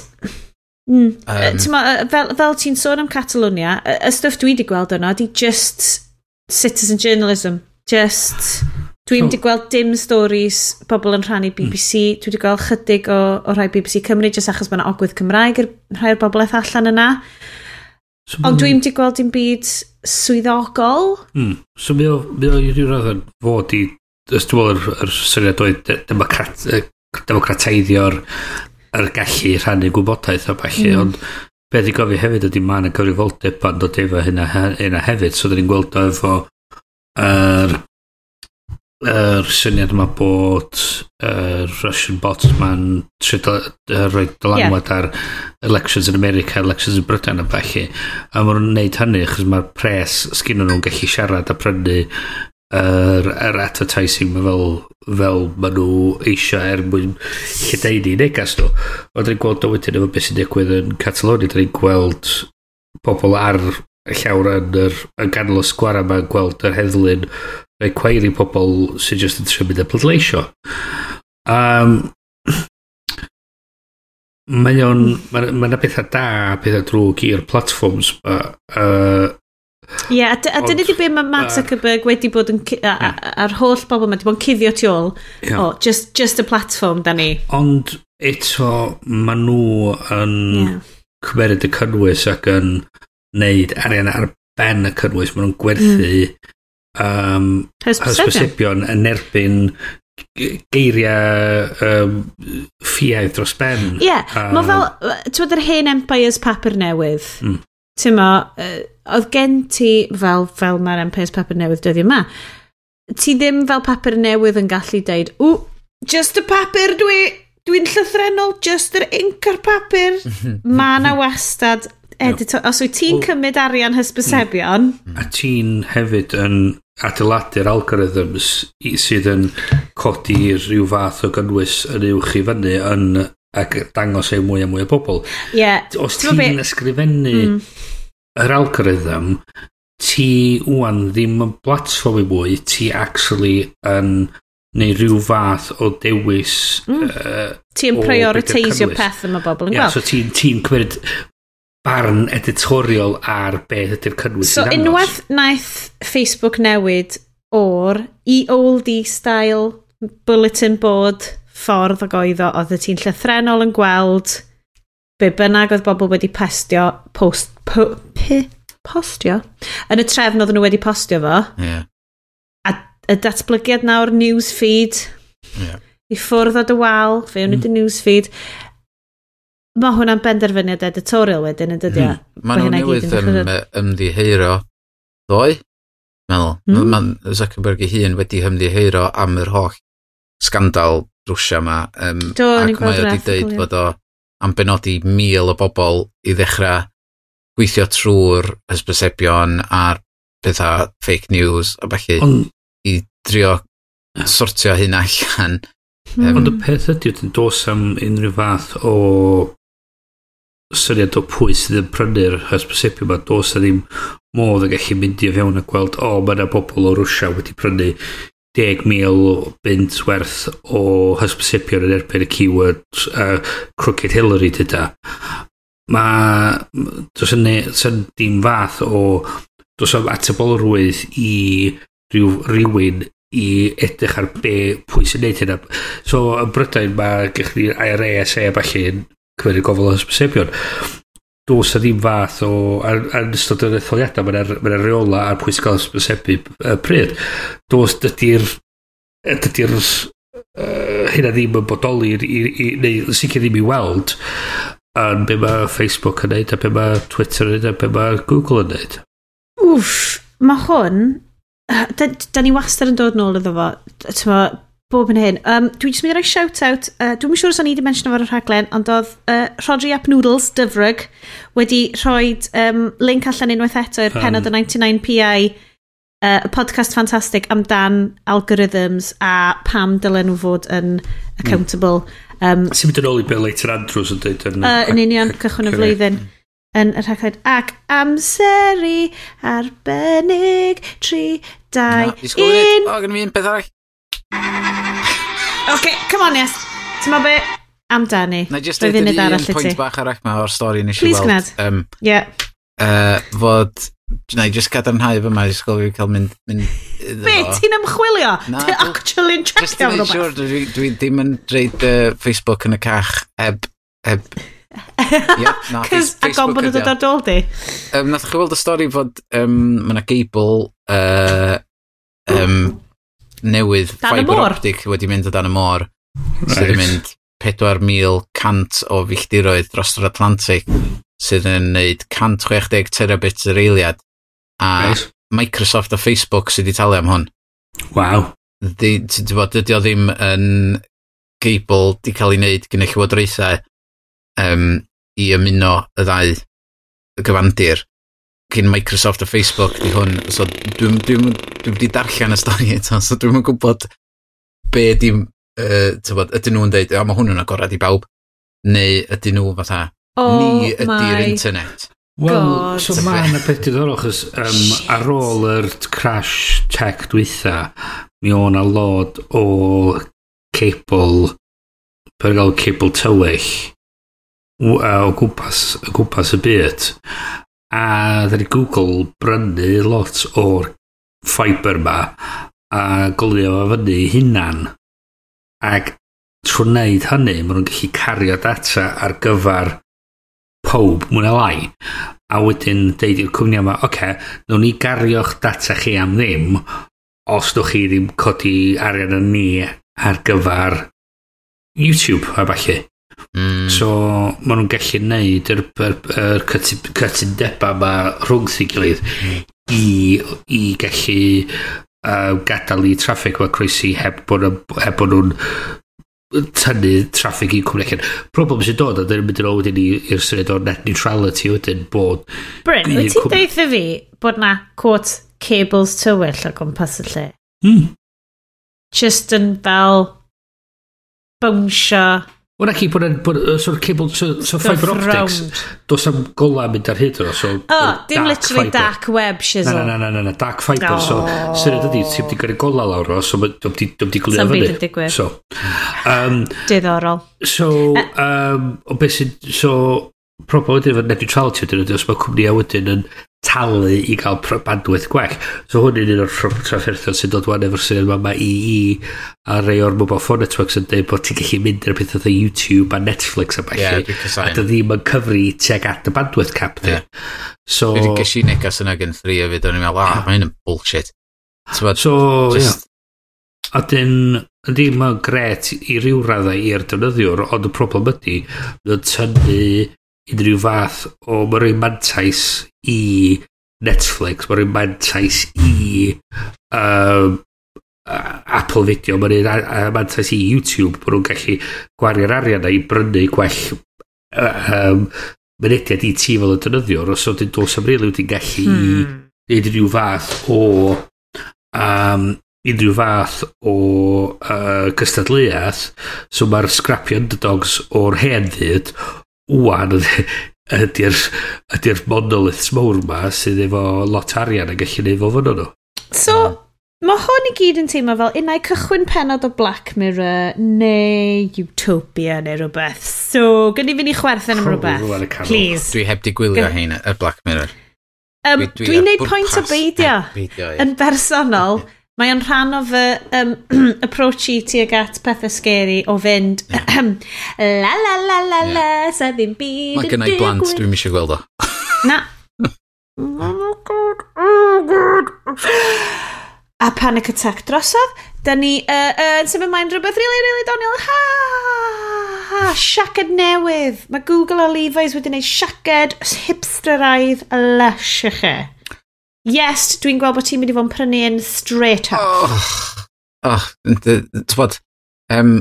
Mm. Um, Tyma, fel, fel ti'n sôn am Catalonia, y stwff dwi wedi gweld yna, di just citizen journalism. Just, dwi wedi gweld dim stories pobl yn rhannu BBC. Mm. Dwi wedi gweld chydig o, o rhai BBC Cymru, just achos mae yna ogwydd Cymraeg yr rhai o'r bobl allan yna. So, Ond dwi wedi gweld dim byd swyddogol. Mm. So mi o, mi o i ryw radd fod i, ys ysdwol yr, yr syniad o'i democrat, democrataiddio yr gallu rhannu gwybodaeth a falle, mm. ond beth i gofio hefyd ydy ma'n y gyfrifoldeb yn dod efo hynna, hynna hefyd, so dyn ni'n gweld o efo yr er, yr syniad yma bod uh, Russian bots ma'n uh, rhoi dylanwad yeah. ar elections yn America, elections yn Britain a falle. A maen nhw'n neud hynny achos mae'r pres sgyn nhw'n gallu siarad a prynu yr, yr advertising ma fel, fel maen nhw eisiau er mwyn lledaenu negas nhw. Ond ni'n gweld o wedyn efo beth sy'n digwydd yn Catalonia, rydyn ni'n gweld pobl ar llawr yn, yr, yn ganol y sgwara ma'n gweld yr heddlu'n neu cweiri pobl sy'n just yn trio mynd y pleidleisio. Um, mae o'n, mae yna ma bethau da, bethau drwg i'r platforms, uh, uh, Ie, yeah, a dyna di be mae Mark Zuckerberg wedi bod yn... a'r holl bobl mae wedi bod yn cuddio tu ôl. Yeah. O, just, just y platform, da ni. Ond eto, mae nhw yn yeah. cymeryd y cynnwys ac yn neud arian ar ben y cynnwys. Mae nhw'n gwerthu mm. um, hysbysebion yn erbyn geiriau um, ffiaidd dros ben. Ie, yeah, um, mae fel, ti'n bod yr hen empires papur newydd. Mm ti'n ma, oedd gen ti, fel, fel mae'r MPS papur newydd dyddi yma, ti ddim fel papur newydd yn gallu deud, w, just y papur dwi, dwi'n llythrenol, just yr inc ar papur. mae na wastad editor, os wyt ti'n cymryd arian hysbysebion... Mm. Mm. A ti'n hefyd yn adeiladu'r algorithms sydd yn codi rhyw fath o gynnwys yn uwch i fyny yn ac dangos ei mwy a mwy o bobl. Yeah. Os ti'n bit... ysgrifennu mm. yr algorithm, ti wwan ddim yn platform i mwy, ti actually yn neu rhyw fath o dewis mm. uh, ti'n prioritisio peth yma bobl yn yeah, gweld so ti'n ti cymryd barn editorial ar beth ydy'r cynnwys so unwaith naeth Facebook newid o'r e-oldie style bulletin board ffordd ag oedd y ti'n llythrenol yn gweld be bynnag oedd bobl wedi pestio, post, po, pe, postio, yn y trefn oedd nhw wedi postio fo. Yeah. A y datblygiad nawr news feed, yeah. i ffwrdd o dy wal, fe mm. y news feed, mae hwnna'n benderfyniad editorial wedyn yn dydio. Mm. Mae nhw newydd ym, ymddiheuro ddoe, meddwl. Mm. Mae Zuckerberg ei hun wedi ymddiheiro am yr holl scandal rwsia yma. Um, Do, ac mae o wedi dweud bod o am benodi mil o bobl i ddechrau gweithio trwy'r hysbysebion a'r pethau fake news a falle On... i drio sortio hyn allan. Hmm. Um, Ond y peth ydy, dwi'n dos am unrhyw fath o syniad o pwy sydd yn prynu'r hysbysebu yma, dos a ddim modd yn gallu mynd i fewn a gweld, o, oh, mae yna bobl o Rwysia wedi prynu 10,000 bint werth o hysbysipion yn erbyn y keyword uh, Crooked Hillary dyda. Mae... dos yn dim fath o... Does am atebolrwydd i ryw, rywun i edrych ar be pwy sy'n neud hynna. So, yn Brydain mae gych chi IRA a se a falle yn cymryd gofal o hysbysipion dos a ddim fath o yn ystod yr etholiadau mae ma reola a'r pwysgol ysbysebu y pryd. Dos dydy'r dydy'r uh, hynna ddim yn bodoli i, i, i, neu sicr ddim i weld yn be mae Facebook yn neud a be mae Twitter yn neud a be mae Google yn neud. Wff, mae hwn da, da ni wastad yn dod nôl iddo fo bob yn hyn. Um, dwi jyst mynd i roi shout-out. Uh, dwi'n siŵr os o'n i wedi mention o'r rhaglen, ond oedd uh, Rodri Ap Noodles, dyfrwg, wedi rhoi um, link allan unwaith eto i'r penod o 99PI, uh, y podcast ffantastig amdan algorithms a pam dylen nhw fod yn hmm. accountable. Mm. Um, Sy'n mynd yn ôl i Bill later Andrews yn dweud yn... Uh, yn union, cychwyn y flwyddyn yn y rhaglen ac amseru arbennig 3, 2, 1 O, gen i mi un peth arall. OK, come on, yes. Ti'n ma be? Amdani. Na jyst dweud yn un pwynt bach arach ma o'r stori nes i weld. Please gwneud. Um, yeah. Uh, fod Na i just gadarnhau fy mae, ysgol fi cael mynd... mynd Be, ti'n ymchwilio? Ti'n actually yn checio rhywbeth? Sure, dwi, dwi ddim yn dreid uh, Facebook yn y cach heb... heb yeah, na, a gom bod nhw'n dod ar dôl di. Um, nath chi weld y stori fod um, mae yna Gable uh, um, newydd dan fiber optic wedi mynd o dan y môr right. sydd yn mynd 4,100 o filltiroedd dros yr Atlantic sydd yn neud 160 terabits yr eiliad a right. Microsoft a Facebook sydd wedi talu am hwn Waw Ti'n bod, dydy o ddim yn Gable di cael ei wneud gyda llywodraethau um, i ymuno y ddau y gyfandir cyn Microsoft a Facebook di hwn, so dwi'n dwi, dwi, wedi darllen y stori eto, so dwi'n gwybod be di, uh, tywod, ydyn nhw'n dweud, o, mae hwn yn agorad i bawb, neu ydyn nhw fatha, oh ni ydy'r internet. Wel, so mae yna peth diddorol, chos um, ar ôl yr crash tech dwytha, mi o'n a lod o cable, per gael cebl tywyll, o gwmpas, o gwmpas y byd. A dda ni Google brynu lot o'r fiber ma a golio fo fyny hunan. Ac trwy wneud hynny, maen nhw'n gallu cario data ar gyfer pob mwy na lai. A wedyn deud i'r cwmni yma, oce, okay, nhw'n ni gario'ch data chi am ddim os ddwch chi ddim codi arian yn ni ar gyfer YouTube a falle. Mm. So, maen nhw'n gallu neud yr, yr, yr cytundeba yma rhwng sy'n gilydd mm. i, i gallu uh, gadael i traffig yma croesi heb bod heb bod nhw'n tynnu traffig i cwmni allan. Problem sy'n dod, a dyn nhw'n mynd yn ôl i'r syniad o net neutrality wedyn bod... Bryn, wyt ti'n cwm... deitha fi bod na, quote, cables tywyll o gwmpas y lle? Mm. Just yn fel bwnsio Wna ci bod yn sort of cable, so, so fiber optics, dos am gola mynd ar hyd o. So, o, dim literally dark web shizzle. Na, na, na, na, na, dark fiber. Oh. So, sy'n ydy, ti'n wedi gyrru gola lawr o, so dwi'n di glwyd o fyny. Sam digwydd. So, um, Diddorol. So, um, o beth sy'n, so, problem wedyn efo net neutrality wedyn ydy, os mae cwmni a wedyn yn talu i gael bandwidth gwell. So hwn yn un o'r trafferthion sy'n dod wan efo'r syniad yma i i a rei o'r mobile phone networks yn dweud bod ti'n gallu mynd ar pethau o YouTube a Netflix a bellu. Yeah, a dy ddim yn cyfri tuag at y bandwidth cap di. Yeah. So... Dwi wedi gysi negas yna gen 3 hefyd, o'n i'n meddwl, ah, yeah. mae hyn yn bullshit. So, so just... yeah. A dyn, ydy, mae'n gret i ryw raddau i'r defnyddiwr, ond y problem ydy, yn tynnu unrhyw fath o mae'n rhoi mantais i Netflix, mae'n rhoi mantais i um, Apple Video, mae'n rhoi mantais i YouTube, mae nhw'n gallu gwario'r arian i brynu gwell um, mynediad i ti fel y dynyddiwr, os oedd yn dos am rili wedi'n gallu hmm. neud unrhyw fath o um, unrhyw fath o uh, cystadleuaeth so mae'r scrapio underdogs o'r hen ddyd wwan ydy'r ydy monoliths mawr ma sydd efo lot arian yn gallu neud fo fyno nhw. So, hmm. mae hwn i gyd yn teimlo fel unai cychwyn penod o Black Mirror neu Utopia neu rhywbeth. So, gynnu fi ni chwerthin am rhywbeth. Please. Dwi heb di gwylio hyn y Black Mirror. Um, Dwi'n dwi, dwi, dwi neud pwynt o beidio yn bersonol. Mae o'n rhan o fy um, approach i tuag at pethau scary o fynd la la la la la, yeah. sa ddim byd Mae gennau blant, dwi'n eisiau gweld o. Na. oh god, oh god. A panic attack drosodd, da ni uh, uh, yn symud mae'n rhywbeth really, really doniol. Ha, ha, siaced newydd. Mae Google a Levi's wedi gwneud siaced hipsteraidd lush i chi. E yes, dwi'n gweld bod ti'n mynd i fod yn prynu un straight up. Oh, oh, tywod, um,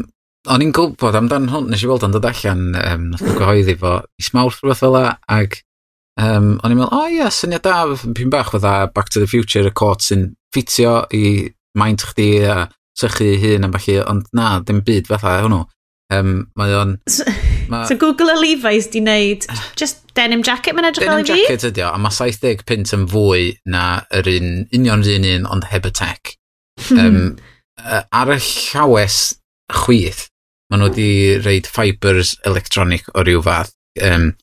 o'n i'n gwybod amdan hwn, nes i weld o'n dod allan, um, nath nhw'n gyhoeddi fo, is mawrth rhywbeth fel ag um, o'n i'n meddwl, o oh, ia, yeah, syniad da, pyn bach fydda Back to the Future, y cot sy'n ffitio i maint chdi a sychu hun am falle, ond na, dim byd fatha hwnnw. Um, mae o'n... Ma... So Google a Levi's di wneud just denim jacket mae'n edrych fel i fi? Denim jacket ydi o, a mae 70 pint yn fwy na yr un, union yr un un, ond heb y tech. um, ar y llawes chwith, maen nhw wedi reid fibers electronic o ryw fath. Um,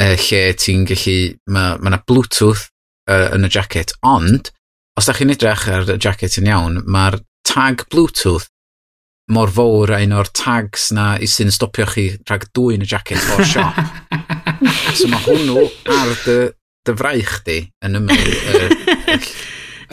uh, lle ti'n gallu, mae ma yna Bluetooth uh, yn y jacket, ond os da chi'n edrych ar y jacket yn iawn, mae'r tag Bluetooth mor fawr a un o'r tags na i sy'n stopio chi rhag dwy'n y jacket o'r siop. so mae hwnnw ar dy, dy fraich di yn ymwneud er,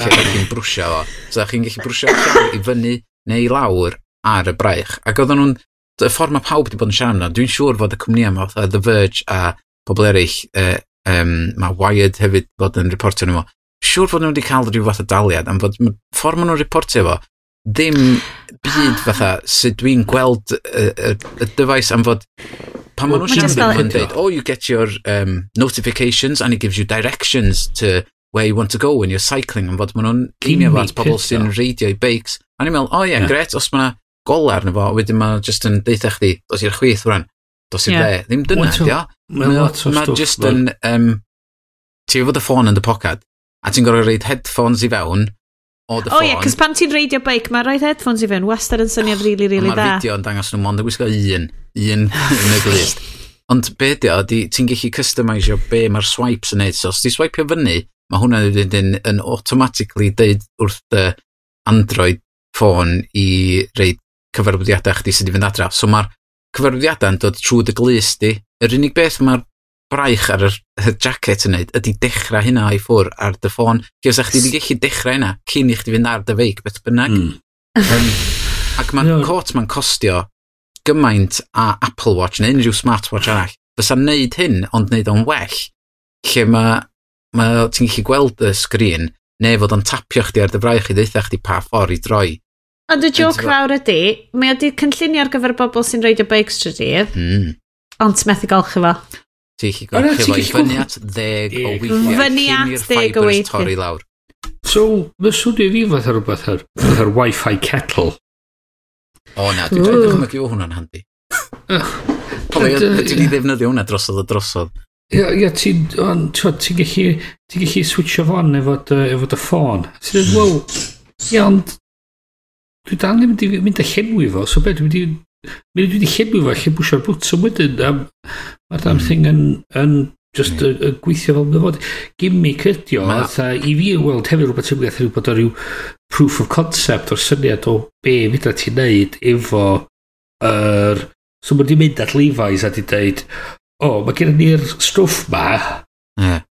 lle da chi'n brwsio fo. So da chi'n gallu brwsio llaw i fyny neu i lawr ar y braich. Ac oedden nhw'n, y ffordd mae pawb wedi bod yn siarad yna, dwi'n siŵr fod y cwmnïau yma, The Verge a pobl eraill, uh, um, mae Wired hefyd bod yn reportio nhw. Siŵr fod nhw wedi cael rhyw fath o daliad, am fod ffordd maen nhw'n reportio fo, ddim byd fatha sut dwi'n gweld y, y, y dyfais am fod pan maen nhw'n siarad yn dweud, oh, you get your um, notifications and it gives you directions to where you want to go when you're cycling, am fod maen nhw'n cymio fo at pobl sy'n reidio i beics. A ni'n meddwl, oh, ie, yeah, yeah. gret, os mae'na gola arno fo, wedyn maen just yn deitha chdi, dos i'r chwith rwan, dos i'r yeah. dde ddim dyna, dio. Mae just yn, um, ti'n fod y ffôn yn dy pocad, a ti'n gorau reid headphones i fewn, o dy ffôn. O ie, cos pan ti'n reidio bike, mae rhaid headphones i fewn wastad yn syniad rili, rili dda. Mae'r fideo yn dangos nhw mond yn gwisgo un, un yn y glist. Ond be di o, ti'n gallu customisio be mae'r swipes yn neud. So, os ti swipio fyny, mae hwnna yn, yn automatically deud wrth dy Android ffôn i reid cyfarwyddiadau chdi sydd wedi fynd adra. So, mae'r cyfarwyddiadau yn dod trwy dy glist di. Yr unig beth mae'r braich ar yr jacket yn neud ydy dechrau hynna i ffwr ar dy ffôn. Cys a chdi wedi gallu dechrau hynna cyn i chdi fynd ar dy feic beth bynnag. Mm. Um, ac mae'n no. cot mae'n costio gymaint a Apple Watch neu unrhyw smartwatch arall. Fysa'n neud hyn ond neud o'n well lle mae ma, ti'n gallu gweld y sgrin neu fod o'n tapio chdi ar dy braich i ddeitha chdi pa ffordd i droi. Ond y joc fawr ydy, mae o di cynllunio ar gyfer bobl sy'n reidio bikes trwy dydd, mm. ond ti'n methu golchi fo. Ti'n gallu gwrdd chi fyny at ddeg o weithiau. Fyny at ddeg o weithiau. torri lawr. So, mae swnio fi fath ar rhywbeth ar, ar Wi-Fi kettle. O na, dwi'n dwi'n dychmygu o hwnna'n handi. Dwi'n ni ddefnyddio hwnna drosodd o drosodd. Ia, ia ti'n ti gallu, ti'n gallu switcho fan efo, efo dy ffôn. Ti'n dweud, wow, ia, ond dwi dal ddim wedi mynd â llenwi fo, so beth, dwi wedi Mi dwi wedi llenwi fo, lle bwysio'r bwtwm wedyn, a mae'r damn thing hmm. yn, yn just hmm. yn yeah. gweithio fel mynd fod. Gimmick ydi o, a i fi yn weld hefyd rhywbeth sy'n gwneud bod o ryw proof of concept o'r syniad o be fydda ti'n neud efo yr... Er, so mae wedi mynd at Levi's a di dweud, o, oh, mae gen ni'r stwff ma, yeah.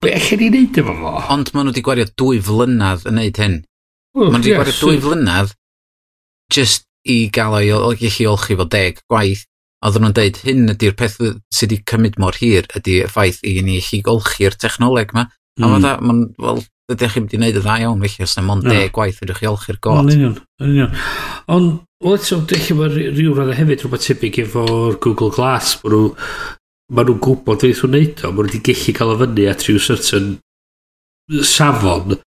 be allan ni neud efo fo? Ond maen nhw wedi gwario dwy flynydd yn neud hyn. Oh, maen nhw wedi yes, gwario dwy flynydd just i gael o'i o gallu olchi fel deg gwaith. Oedden nhw'n deud hyn ydy'r peth sydd wedi cymryd mor hir ydy y ffaith i ni chi golchi'r technoleg yma. Mm. A mae'n hmm. wel, ydych chi'n mynd i wneud y dda iawn felly, os na mond no. deg gwaith ydych chi olchi'r got. Yn union, yn union. Ond, wel eto, dech chi mae rhyw fath hefyd rhywbeth tebyg efo'r Google Glass, bod nhw, maen nhw'n gwybod beth nhw'n neud o, maen nhw wedi gallu cael y fyny at rhyw certain safon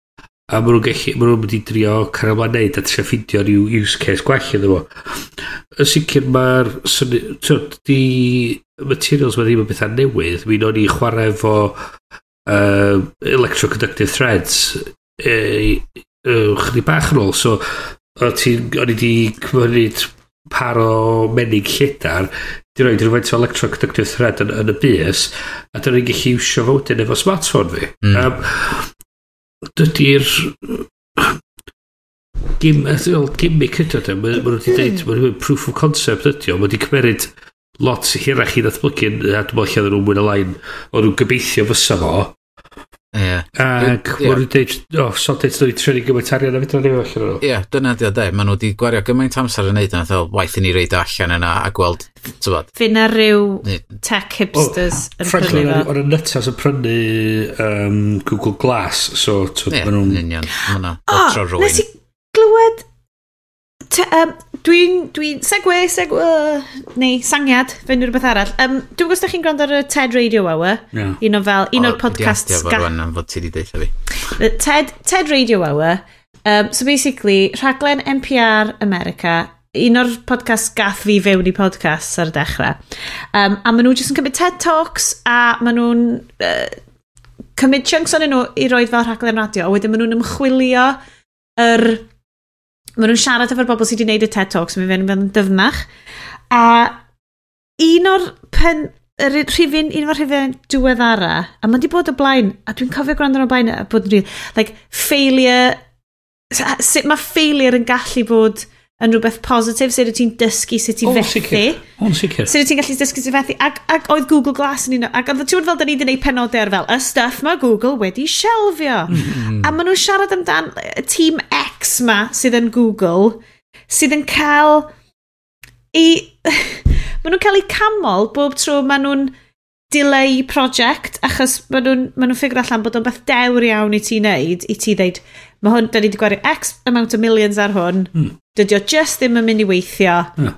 a maen nhw'n gallu, maen nhw'n mynd i drio cael yma neud a trio ffindio rhyw use case gwell iddo fo. Yn sicr mae'r di materials mae ddim yn bethau newydd. Mi o'n i chwarae efo uh, electroconductive threads e, uh, chdi bach yn ôl. So, o'n i di cymryd par o menig lledar di roed rhywfaint o electroconductive thread yn, yn y bus a dyna ni'n gallu iwsio fo wedyn efo smartphone fi. Mm. Um, dydy'r gim, well, gimmick ydy o, mae nhw wedi dweud, mae nhw'n proof of concept ydy o, mae wedi cymeryd lot hirach i ddatblygu, a dwi'n meddwl lle nhw'n mwyn y lain, o'n nhw'n gobeithio fysa fo, Ie. Ac mae nhw'n dweud, o, sodets nhw'n trwy'n gymaint arian a fydra nhw'n efo allan nhw. Ie, dyna di o de. maen nhw wedi gwario gymaint amser yn neud yna, ddol, waith i ni reid allan yna a gweld, tybod. Fy na rhyw tech hipsters yn prynu Frankly, o'n y nytas yn prynu um, Google Glass, so yeah, maen nhw'n... Ie, yn union. O, nes i glywed Um, dwi'n... Dwi segwe, segwe... Neu sangiad, fe unrhyw beth arall. Um, dwi'n gwybod ydych chi'n gwrando ar y TED Radio Hour. Yeah. Un o fel... Un o'r podcasts... O, ga... am fod ti wedi deitha fi. TED, TED Radio Hour. Um, so basically, rhaglen NPR America un o'r podcast gath fi fewn i podcast ar y dechrau. Um, a maen nhw jyst yn cymryd TED Talks a maen nhw'n uh, cymryd chunks o'n nhw i roed fel rhaglen radio a wedyn maen nhw'n ymchwilio yr er Maen nhw'n siarad efo'r bobl sydd wedi gwneud y TED Talks, mae'n fynd yn dyfnach. A un o'r pen, yr rhifin, un o'r rhifin diweddara, a mae wedi bod o blaen, a dwi'n cofio gwrando o'r blaen, a bod yn rhywun, like, failure, sut mae failure yn gallu bod yn rhywbeth positif, sut wyt ti'n dysgu sut i oh, fethu. Sicr. O'n sicr. Sut wyt ti'n gallu dysgu sut i fethu. Ac, ac oedd Google Glass yn un o... Ac oedd ti'n fel da ni wedi gwneud penodau ar fel, y stuff mae Google wedi shelfio. Mm. A maen nhw'n siarad amdan e, y tîm X ma sydd yn Google, sydd yn cael i... maen nhw'n cael eu camol bob tro maen nhw'n delay project achos maen nhw'n ma nhw ffigur allan bod o'n beth dewr iawn i ti wneud i ti ddeud mae hwn, da ni wedi gwario X amount o millions ar hwn mm. Dydy o just ddim yn mynd i weithio. No.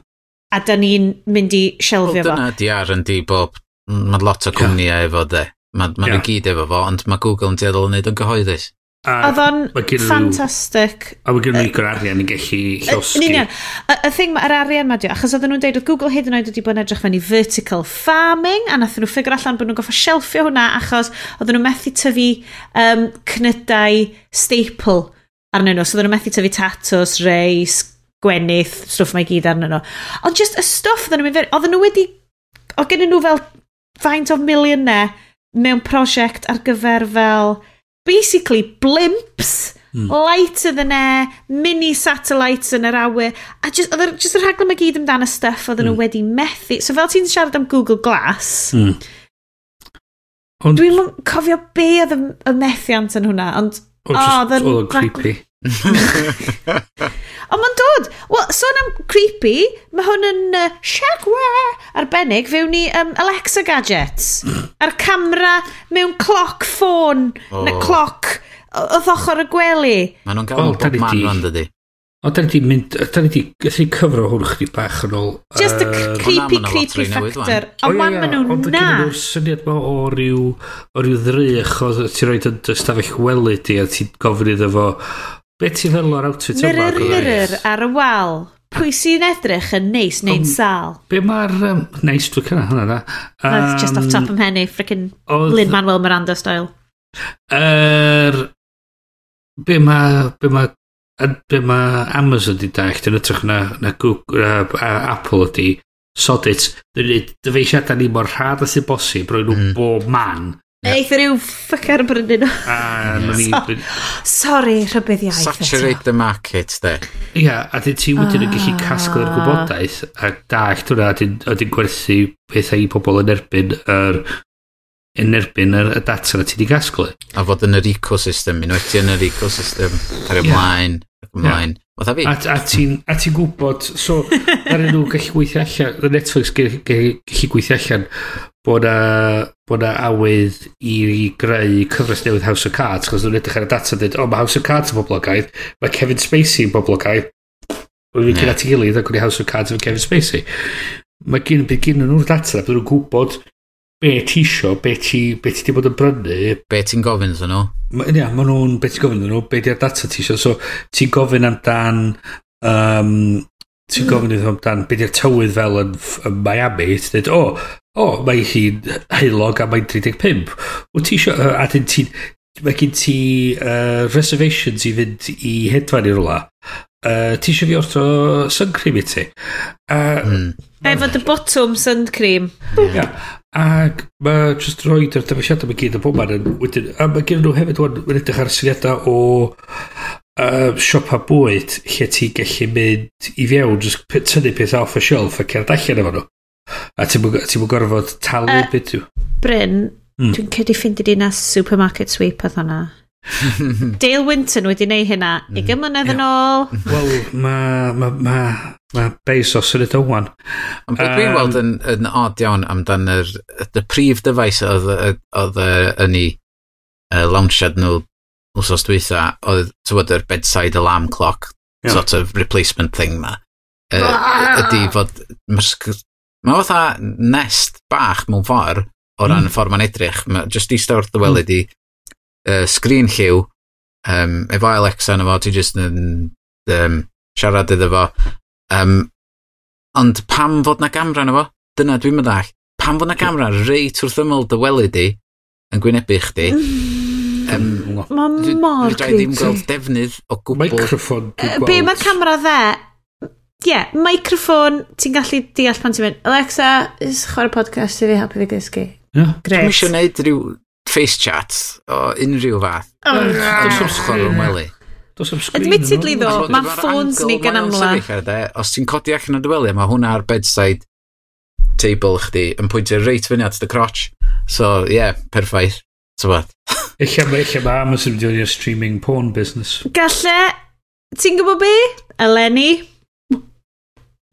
A da ni'n mynd i shelfio well, fo. Dyna di ar yn di bob. Mae lot o cwmnïau yeah. efo de. Mae ma yeah. nhw gyd efo fo, ond mae Google yn dueddol yn neud yn gyhoeddus. Oedd o'n ffantastig. A mae gen nhw i'r arian i gallu llosgu. Yn union. Y thing mae'r arian ma di, achos oedden nhw'n deud, oedd Google hyd yn oed wedi bod yn edrych fan i vertical farming, a nath nhw ffigur allan bod nhw'n goffa shelfio hwnna, achos oedden nhw methu tyfu um, cnydau staple arnyn nhw. So oedden nhw methu tyfu tatws, reis, gwenith, stwff mae gyd arnyn nhw. Ond just y stwff oedden nhw, oedden nhw wedi, o gen nhw fel faint o miliynau mewn prosiect ar gyfer fel, basically, blimps, mm. lighter than air, e, mini satellites yn yr awyr, a just, oedd just y rhaglen mae gyd amdano stuff oedden mm. nhw hmm. wedi methu. So fel ti'n siarad am Google Glass, mm. Ond... Dwi'n cofio be oedd y, y methiant yn hwnna, ond O, ah, just, oh, creepy. Ond mae'n dod. Wel, sôn am creepy, mae hwn yn uh, shagware arbennig fewn ni um, Alexa gadgets. A'r camera mewn cloc ffôn, oh. na cloc oedd ochr y gwely. Mae nhw'n gael oh, bob man rhan dydy. O, da ni di mynd, da ni di, gath ni cyfro hwn chdi bach yn ôl. Just y uh, creepy, creepy factor. A wan maen nhw'n na. Ond nhw'r syniad ma o ryw, o ryw ddrych o ti'n rhoi yn stafell wely di a ti'n gofyn iddo fo. Be ti'n fel o'r outfit yma? Mirror, mirror ar y wal. Pwy sy'n edrych yn neis neu'n sal? Be mae'r... Um, neis, dwi'n cynna hwnna da? That's just off top of henny, frickin' Lin-Manuel Miranda style. Yr... Er, be mae... Be mae be mae Amazon di dallt yn ytrach na, na Google, uh, Apple ydi, sod it, dwi'n neud dyfeisiadau ni mor rhad a sy'n bosib, roi nhw mm. bob man. Eith rhyw ffacar brynu nhw. Sorry, rhybydd iaith. Saturate the market, de. Ia, a dyn ti wedyn yn gallu ah. casglu'r gwybodaeth a dallt hwnna, a dyn gwerthu pethau i pobl yn erbyn yr yn erbyn y, y data na ti wedi gasglu. A fod yn yr ecosystem, unwaith ti yn yr ecosystem, ar ymlaen, yeah. ymlaen. Yeah. fi. A, a ti'n ti gwybod, so, ar nhw gallu gweithio allan, y Netflix gallu gweithio allan, bod na, bod na awydd i greu cyfres newydd House of Cards, chos nhw'n edrych ar y data dweud, o, mae House of Cards yn boblogaidd, mae Kevin Spacey yn boblogaidd, Rwy'n yeah. cyn at ei gilydd ac o'n House of Cards efo Kevin Spacey. Mae gen, bydd gen nhw'r data, bydd nhw'n gwybod be ti isio, be ti, be ti di bod yn brynu. Be ti'n gofyn ddyn nhw? Ma, ia, maen nhw'n, be ti'n gofyn ddyn nhw, be di'r data ti isio. So, ti'n gofyn amdan, um, ti'n gofyn iddyn nhw amdan, be di'r tywydd fel yn, yn Miami, ti'n dweud, o, oh, o, oh, mae hi'n heilog a mae'n 35. Wyt ti isio, a dyn ti'n, mae gen ti uh, reservations i fynd i hedfan i rola. Uh, ti eisiau fi orto sun cream i ti? Uh, mm. Efo dy botwm sun cream. Yeah. Ac mae just roed yr dyfeisiadau mae gyd yn bob man yn wedyn. A mae gen nhw hefyd wan yn edrych ar syniadau o uh, siopa bwyd lle ti gallu mynd i fewn just tynnu peth off y shelf a cerdd allan efo nhw. A ti'n mwyn gorfod talu uh, beth yw. Bryn, mm. dwi'n cedi ffindi di na supermarket sweep oedd hwnna. Dale Winton wedi neud hynna i mm. gymynedd yn ôl. Wel, mae ma, ma, ma Bezos yn y dywan. Ond beth um, dwi'n weld yn, yn odd iawn amdan yr, y prif dyfais oedd yn ei launchad nhw wsos dwytha, oedd tywod yr bedside alarm clock yeah. sort of replacement thing ma. Ah! Ydy fod... Mae fatha nest bach mewn ffordd o ran hmm. y ffordd mae'n edrych. Ma, just i stawr ddywelu di uh, sgrin lliw um, efo Alexa yna fo, ti jyst yn um, siarad iddo fo. Um, ond pam fod na gamra yna fo? Dyna dwi'n meddwl. Pam fod na gamra reit wrth ymwyl dy wely di yn gwynebu chdi? Um, Mae mor creepy. ddim gweld defnydd o gwbl. Microffon. Be mae camera dde? Ie, yeah, microffon, ti'n gallu deall pan ti'n mynd, Alexa, chwarae podcast i fi helpu fi gysgu. Yeah. Gret. Dwi'n eisiau gwneud rhyw face chat o unrhyw fath. Dwi'n swsgol o'n wely. Admittedly ddo, mae ffôns ni gan amla. Os ti'n codi allan o dwely, mae hwnna ar bedside table chdi yn pwyntio reit fyny at the crotch. So, ie, yeah, perffaith. So what? Ella mae ma Amazon wedi o'r streaming porn business. Galle, ti'n gwybod be? Eleni.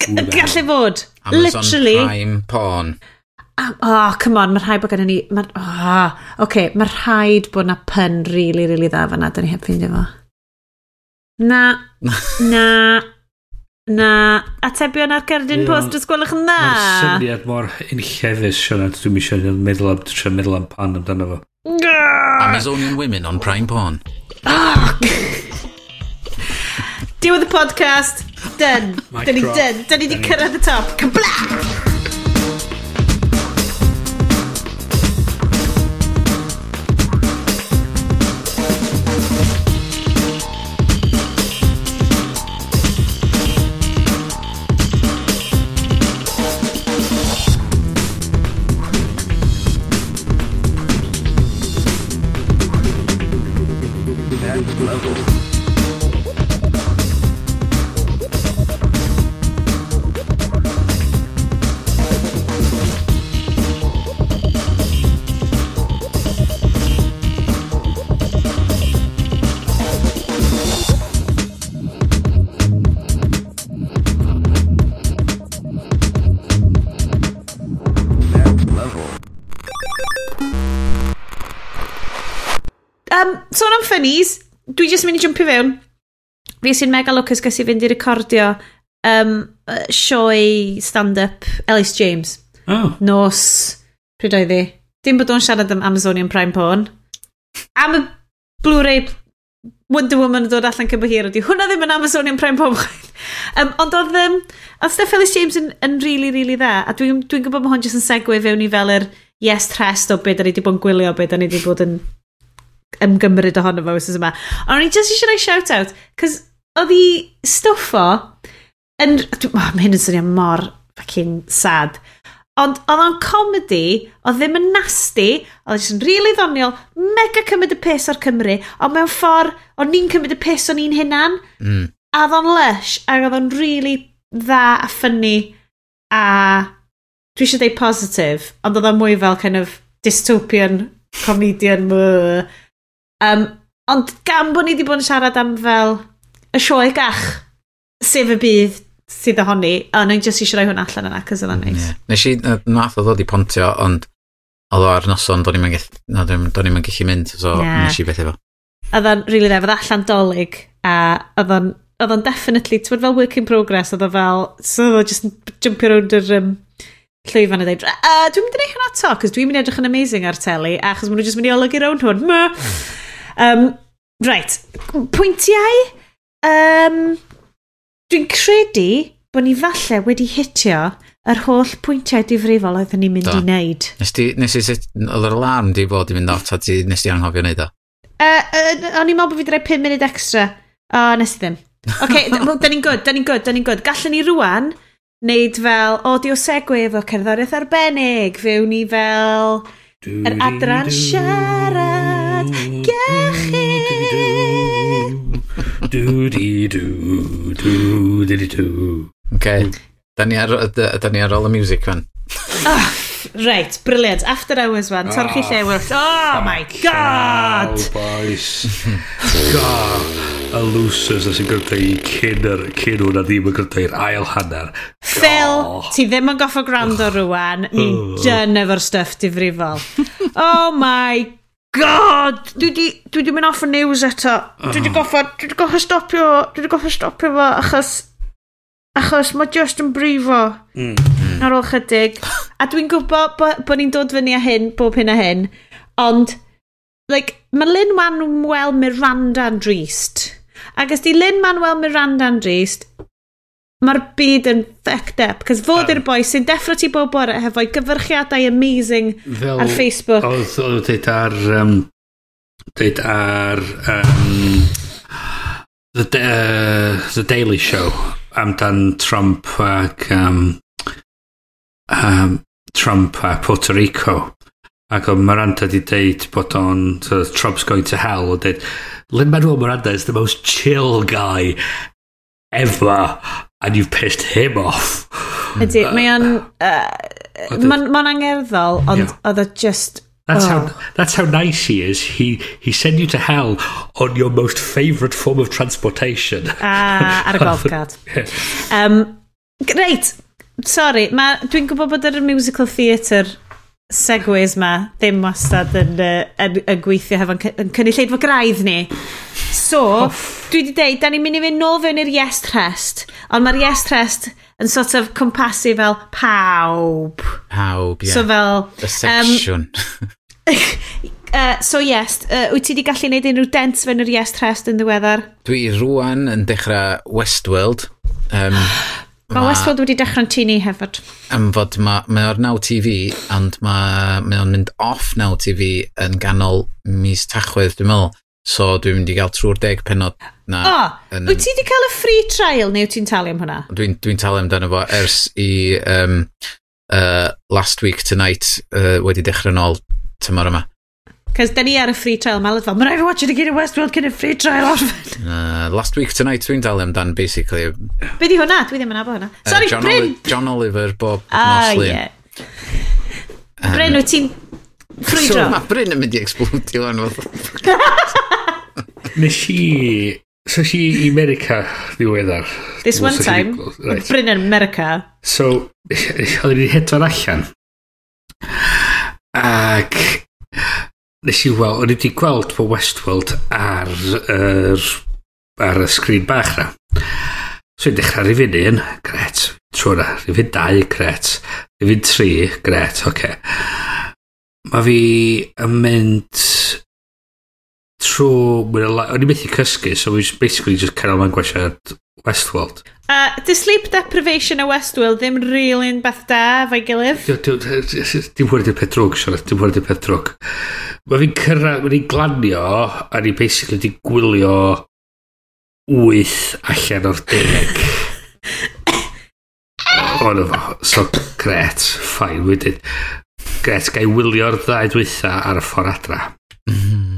Galle fod. Amazon Literally. Prime porn oh, come on, mae rhaid bod gennym ni... Ma, oh, okay, mae rhaid bod na pun really, really dda fanna, da ni heb ffeindio fo. Na, na, na. Atebion ar gerdyn post, ys gwelwch yn dda. Mae'r syniad mor unllefus, Sianad, dwi'n eisiau meddwl am, dwi'n meddwl am pan amdano fo. Amazonian women on prime porn. Oh. Deal with the podcast. Done. Dyn ni, dyn, dyn ni wedi cyrraedd y top. Cabla! bunnies, dwi jyst mynd i jumpi fewn. Fi sy'n mega lwcus gys i fynd i recordio um, sioe stand-up Ellis James. Oh. Nos, pryd oedd hi? Dim bod o'n siarad am Amazonian Prime Porn. Am y Blu-ray Wonder Woman yn dod allan cyn hir ydi. Hwna ddim yn Amazonian Prime Porn. um, ond oedd, um, oedd Steph Ellis James yn, yn really, really dda. A dwi'n dwi, dwi gwybod mae hwn jyst yn segwe fewn i fel yr yes trest o beth da ni wedi bod yn gwylio, beth da ni wedi bod yn ymgymryd ohono fo wrth yma. Ond o'n i just eisiau rhoi shout-out, cos oedd hi stwff o, yn, oh, mae hyn yn swnio mor fucking sad, ond oedd o'n comedy, oedd ddim yn nasty, oedd jyst yn rili really ddoniol, mega cymryd y pus o'r Cymru, ond mewn ffordd, o'n ni'n cymryd y pus o'n i'n hunan, mm. a oedd o'n lush, a oedd o'n rili really dda a ffynnu, a dwi eisiau dweud positif, ond oedd o'n mwy fel kind of dystopian comedian, mwah, Um, ond gan bod ni wedi bod yn siarad am fel y sioe gach, sef y bydd sydd ohoni, a o'n i'n jyst eisiau rhoi hwn allan yna, cos oedd o'n neis. Yeah. Nes i, nath o ddod i pontio, ond oedd o ar noson, do'n i'n gallu mynd, so yeah. nes i beth efo. Oedd o'n rili really dda, oedd allan dolyg, a oedd o'n oedd o'n definitely, ti'n bod fel work in progress, oedd o fel, so oedd o just jumpio rownd yr um, llwyfan a dweud, uh, dwi'n mynd i wneud hwnna to, cos dwi'n mynd i edrych yn amazing ar teli, achos maen nhw jyst mynd i olygu rownd hwn, Um, right, pwyntiau? Um, Dwi'n credu bod ni falle wedi hitio yr holl pwyntiau difrifol oedd ni'n mynd Do. i wneud. Nes ti, nes i, oedd yr alarm di fod i fynd off, a ti, nes ti anghofio wneud o? Uh, uh, o'n i'n meddwl bod fi wedi 5 munud extra. O, oh, nes i ddim. Oce, okay, da ni'n good, da ni'n good, da ni'n good. Gallwn ni rwan wneud fel audio segwe efo cerddoriaeth arbennig, fewn ni fel yr adran siarad. dŵ di dŵ, dŵ di di dŵ. OK, da ni ar, da, da ni ar ôl y music fan. Ah, oh, right, brilliant. After hours fan, torchi ah. lle wrth. Oh my god! Cow, boys. god, y losers sy'n gwrdd i cyn, yr, cyn hwnna ddim yn gwrdd i'r ail hanner. Phil, oh. ti ddim yn goffo gwrando rwan, ni'n oh. dyn efo'r stuff difrifol. oh my god! god! Dwi di, dwi di mynd off y news eto. Dwi di oh. goffa, dwi di goffa stopio, dwi di goffa stopio fo, achos, achos mae just yn brifo mm. ar ôl chydig. A dwi'n gwybod bod bo ni'n dod fyny a hyn, bob hyn a hyn, ond, like, mae Lynn Manuel Miranda yn drist. Ac ysdi Lynn Manuel Miranda yn drist, mae'r byd yn fucked up. Cos fod i'r boi sy'n deffro ti bob bore hefo'i gyfyrchiadau amazing fel, ar Facebook. Oedd oedd dweud ar... Um, dweud ar... Um, the, uh, the Daily Show amdan Trump ac... Um, um, Trump a Puerto Rico. Ac oedd Miranda di deud bod o'n so Trump's going to hell. O deud, Lin-Manuel Miranda is the most chill guy ever and you've pissed him off. Ydy, mae o'n... Uh, mae'n ma angerddol, ond oedd o just... That's, oh. how, that's how nice he is. He, he sent you to hell on your most favourite form of transportation. Ah, ar y golf cart. yeah. um, Reit, sorry, dwi'n gwybod bod yr musical theatre segways ma ddim wastad yn, uh, yn, yn gweithio hefo'n yn cynulleidfa graidd ni. So, dwi wedi deud, da ni'n mynd i fynd nôl fewn i'r yes trest, ond mae'r yes trest yn sort of cwmpasu fel pawb. Pawb, ie. Yeah. So fel... Y section. Um, uh, so yes, uh, wyt ti wedi gallu gwneud unrhyw dent fewn i'r yes trest yn ddiweddar? Dwi rwan yn dechrau Westworld. Um, Mae Westworld wedi dechrau'n tu ni hefyd. Am fod mae o'r Now TV, ond mae ma o'n mynd off Now TV yn ganol mis tachwedd, dwi'n meddwl. So dwi'n mynd i gael trwy'r deg penod na. O, oh, yn... wyt ti wedi cael y free trial neu wyt ti'n talu am hwnna? Dwi'n dwi talu amdano fo ers i um, uh, Last Week Tonight uh, wedi dechrau'n ôl tymor yma. Cos da ni ar y free trial mae'n fel, mae'n rhaid i watch it again in Westworld cyn y free trial orffen. Uh, last week tonight dwi'n dal amdan, basically. Be di hwnna? Dwi ddim yn abo hwnna. Sorry, uh, John Bryn! Oli John Oliver, Bob ah, Nosley. Yeah. Um, Bryn, wyt ti'n ffrwydro? So, mae Bryn yn mynd i explodio yn fath. Nes i... So si i America ddiweddar. This one so time, right. Bryn yn America. So, oedden ni'n hedfan allan. Ac nes i weld, o'n i wedi gweld fo Westworld ar, er, ar y sgrin bach na. So i'n dechrau rifin un, gret. Tro na, rifin dau, gret. Rifin tri, gret, oce. Okay. Mae fi yn mynd trwy... O'n i methu cysgu, so we basically just canol mewn gwesiad Westworld. Uh, dy sleep deprivation a Westworld ddim really'n beth da fe'i gilydd? Dim hwyr di'r peth drwg, Siarad, dim hwyr di'r peth drwg. Mae fi'n cyrraedd, mae ni'n glanio, a ni basically di gwylio wyth allan o'r deg. Ond efo, so gret, ffain, wedyn. Gret, gai wylio'r ddau dwytha ar y ffordd adra. Mm.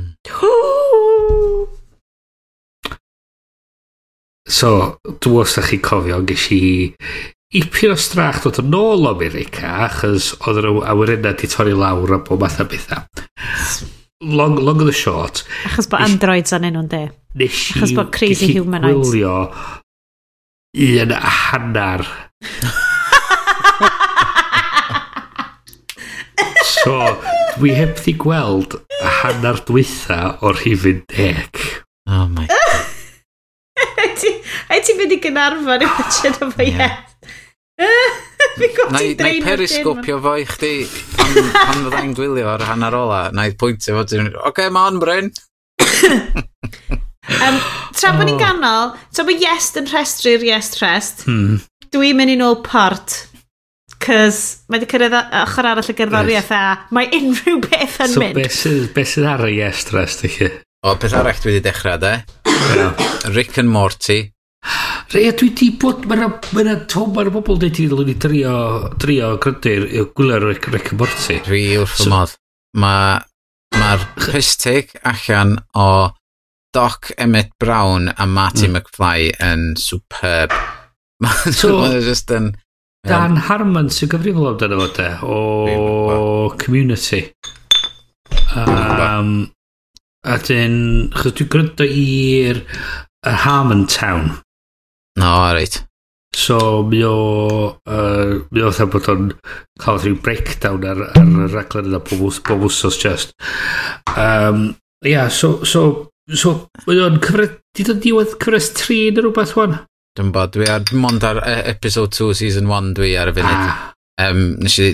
So, dwi'n os da chi'n cofio, ges i ipyn o strach dod yn ôl o America, achos oedd yr awyrena di torri lawr a bob math o bethau. Long, long of the short. Achos bod androids anyn nhw'n de. Nes i... Achos bod crazy humanoids. Gwylio un hannar. so, dwi heb di gweld hannar dwytha o'r rhifin deg. Oh my god. A ti'n mynd i gynarfon i watched o fo yes. Fi'n gwybod ti'n drein o'r perisgopio fo i chdi pan, pan fyddai'n gwylio ar hanner ola. Na i pwyntio fo ti'n... Oce, okay, mae on, Bryn. um, tra bod ni'n oh. ganol, tra bod yes yn rhestru'r yes rest, hmm. dwi'n mynd i nôl part. Cys mae wedi cyrraedd ochr arall y gerddoriaeth a mae unrhyw beth yn so mynd. So beth sydd ar y yes rest i chi? O, beth arall dwi wedi dechrau, de? Rick and Morty. Ie, dwi di bod... Mae yna ma bobl dweud i ddylwn i drio, drio grydyr i gwylio'r Rick, Rick and Morty. Dwi wrth fy so, modd. Mae'r ma pistig allan o Doc Emmett Brown a Marty mm. McFly yn superb. Mae'n so, ma just yn... Dan Harmon sy'n gyfrifol amdano fo de, o Community. Um, a dyn, chos dwi'n gryndo i'r Harmon Town. No, alright. So, mi o... Uh, mi o fatha bod o'n cael rhyw breakdown ar, ar y raglen yna bob wsos just. Um, yeah, so... so So, mae o'n cyfres... Di dod diwedd cyfres 3 neu rhywbeth wan? Dwi'n bod, dwi ar... Mond ar e- episode 2, season 1 dwi ar y funud. Ah. Um, nes i...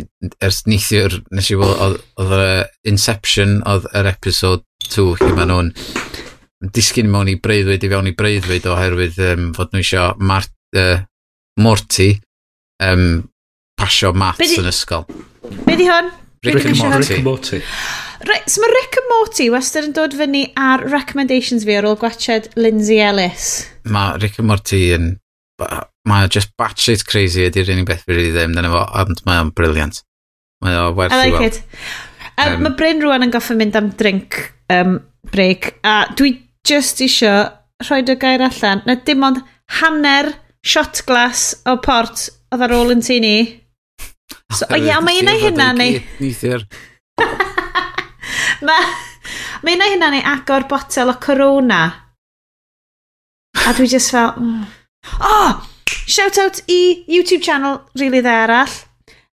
Ers neithiwr, nes i... Oedd y Inception, oedd yr episode 2, lle maen nhw'n disgyn mewn i breuddwyd i fewn i breuddwyd oherwydd um, fod nhw eisiau Mart, uh, Morty um, pasio maths yn ysgol. Be di hwn? Rick, Rick, and Rick and Morty. Right, so mae Rick and Morty wastad yn dod fyny ar recommendations fi ar ôl gwachod Lindsay Ellis. Mae Rick and Morty yn... Mae just batshit crazy ydy'r unig beth fi wedi ddim dyna fo, ond mae o'n briliant. Mae o werth i weld. I like it. Um, um, mae Bryn rwan yn goffa mynd am drink um, break, a dwi just isio rhoi dy gair allan, na dim ond hanner shot glass o port oedd ar ôl yn tu ni. So, o ia, mae yna hynna ni. Nithir. mae ma o'i hynna ni agor botel o corona. A dwi just fel... Mm. Oh! Shout out i YouTube channel, really, dde arall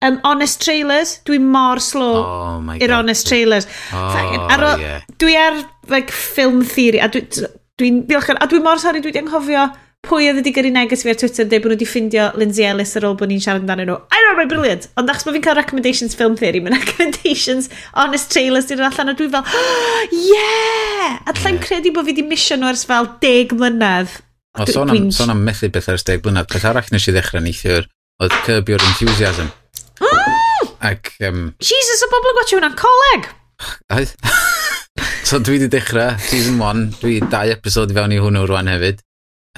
um, honest trailers. Dwi mor slow oh, my i'r honest Trailers. Oh, ar o, yeah. Dwi ar like, film theory, a dwi'n dwi, dwi A dwi mor sori, dwi wedi anghofio pwy oedd wedi gyrru neges fi ar Twitter dweud bod nhw wedi ffindio Lindsay Ellis ar ôl bod ni'n siarad amdano nhw. I know, mae'n brilliant. Ond achos bod fi'n cael recommendations film theory, mae'n recommendations honest trailers dwi'n allan a dwi fel, oh, yeah! A lla'n yeah. credu bod fi wedi misio nhw ers fel deg mlynedd. O, sôn am, sôn am methu beth ers deg blynedd, peth arall nes i ddechrau neithiwr oedd Curb Your Enthusiasm. Ac... Um, Jesus, y bobl yn gwachio hwnna'n coleg! Oedd. so dwi wedi dechrau, season 1, dwi dau episod i fewn i hwnnw rwan hefyd.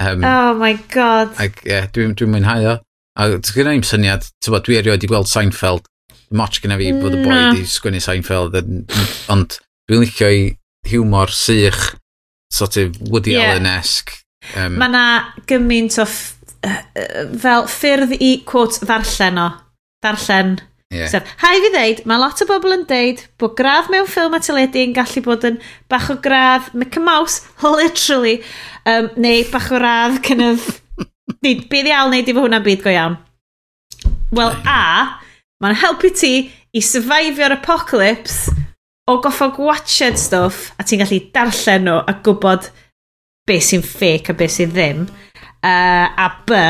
Um, oh my god. Ac ie, yeah, dwi'n dwi mwynhau o. A ti'n gynnu i'm syniad, ti'n bod, dwi erioed i gweld Seinfeld. Moch gyda fi bod y boi wedi sgwini Seinfeld, ond dwi'n licio i humor sych, sort of Woody yeah. Allen-esque. Um, Mae na gymaint o uh, fel ffyrdd i, quote, ddarllen o darllen. Yeah. So, hai fi ddeud, mae lot o bobl yn deud bod gradd mewn ffilm a teledu yn gallu bod yn bach o gradd Mickey Mouse, literally, um, neu bach o radd kind of... Nid, bydd iawn neud i fo hwnna'n byd go iawn. Wel, a, mae'n helpu ti i survivio'r apocalypse o goffa gwatched stuff a ti'n gallu darllen nhw a gwybod beth sy'n fake a beth sy'n ddim. Uh, a B,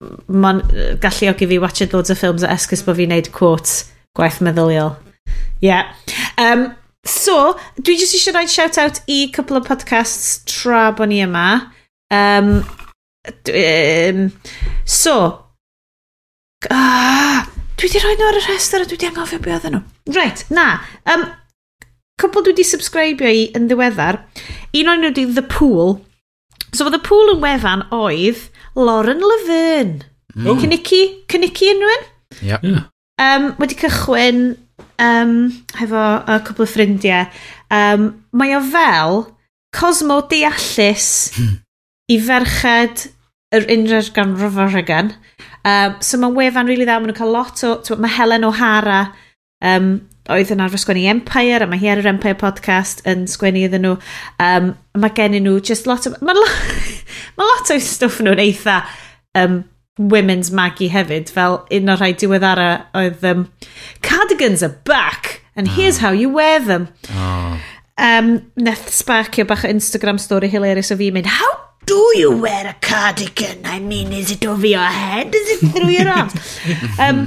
ma'n galluogi fi watched loads o ffilms a esgus bod fi'n neud quotes gwaith meddyliol. Yeah. Um, so, dwi jyst eisiau rhoi shout-out i couple of podcasts tra bod ni yma. Um, um, so, ah, dwi di rhoi nhw ar y rhestr a dwi di anghofio beth oedden nhw. Right, na. Um, couple dwi di subscribio i yn ddiweddar. Un o'n nhw di The Pool. So, The Pool yn wefan oedd Lauren Laverne. Mm. Oh. Cynici, cynici unrhyw Yep. Yeah. Um, wedi cychwyn um, hefo a cwbl o ffrindiau. Um, mae o fel Cosmo Deallus hmm. i ferched yr unrhyw gan ar. Um, so mae'n wefan rili really dda, maen nhw'n cael lot o... Mae Helen O'Hara um, oedd yn arfer sgwennu Empire, a mae hi ar yr Empire podcast yn sgwennu iddyn nhw. Um, mae gen nhw just lot o... Mae lo, ma lot o stwff nhw'n eitha um, women's maggie hefyd, fel un o'r rhai diweddara oedd um, cardigans are back, and here's oh. how you wear them. Ah. Oh. Um, neth sbarcio bach o Instagram story hilarious o fi mynd, how do you wear a cardigan? I mean, is it over your head? Is it through your arms? um,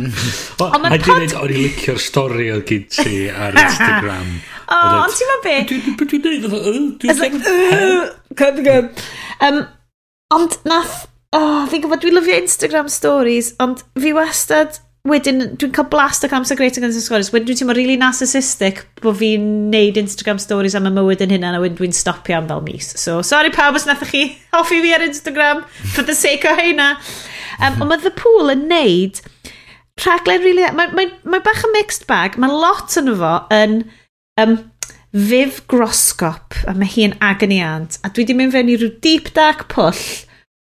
ond mae'n pod... Dweud, o'n i licio'r stori oedd gyd ti ar Instagram. oh, ond ti'n ma be? Dwi'n dweud, dwi'n dweud, dwi'n um, Ond nath... O, fi'n gwybod, dwi'n lyfio Instagram stories, ond fi wastad wedyn, dwi'n cael blast ac amser great against the scorers. Wedyn dwi'n teimlo really narcissistic bod fi'n neud Instagram stories am y mywyd yn hynna, a wedyn dwi'n stopio am fel mis. So, sorry pawb os nathach chi hoffi fi ar Instagram for the sake o hynna. Um, ond mae The Pool yn neud rhaglen really... Mae, mae, mae bach yn mixed bag. Mae lot yn fo yn... Um, Viv Groscop, a mae hi'n agoniant, a dwi wedi mynd fewn i rhyw deep dark pwll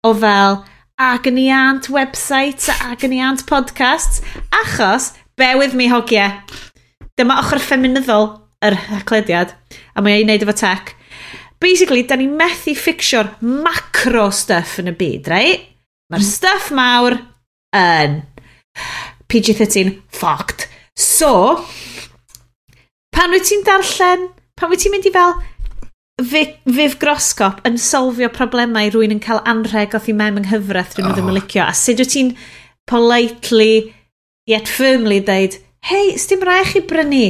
o fel ac yn i ant website ac yn i ant podcasts achos be with me hogia Dyma ochr ffeminyddol yr haclediad a mae ei wneud efo tech. Basically, da ni methu ffixio'r macro stuff yn y byd, right? Mae'r hmm. stuff mawr yn PG-13 fucked. So, pan wyt ti'n darllen, pan wyt ti'n mynd i fel Fydd groscop yn solfio problemau rwy'n yn cael anrheg off i mewn yng nghyfraith dyn nhw oh. ddim yn licio. A sut wyt ti'n politely, yet firmly dweud, hei, sdim rai chi brynu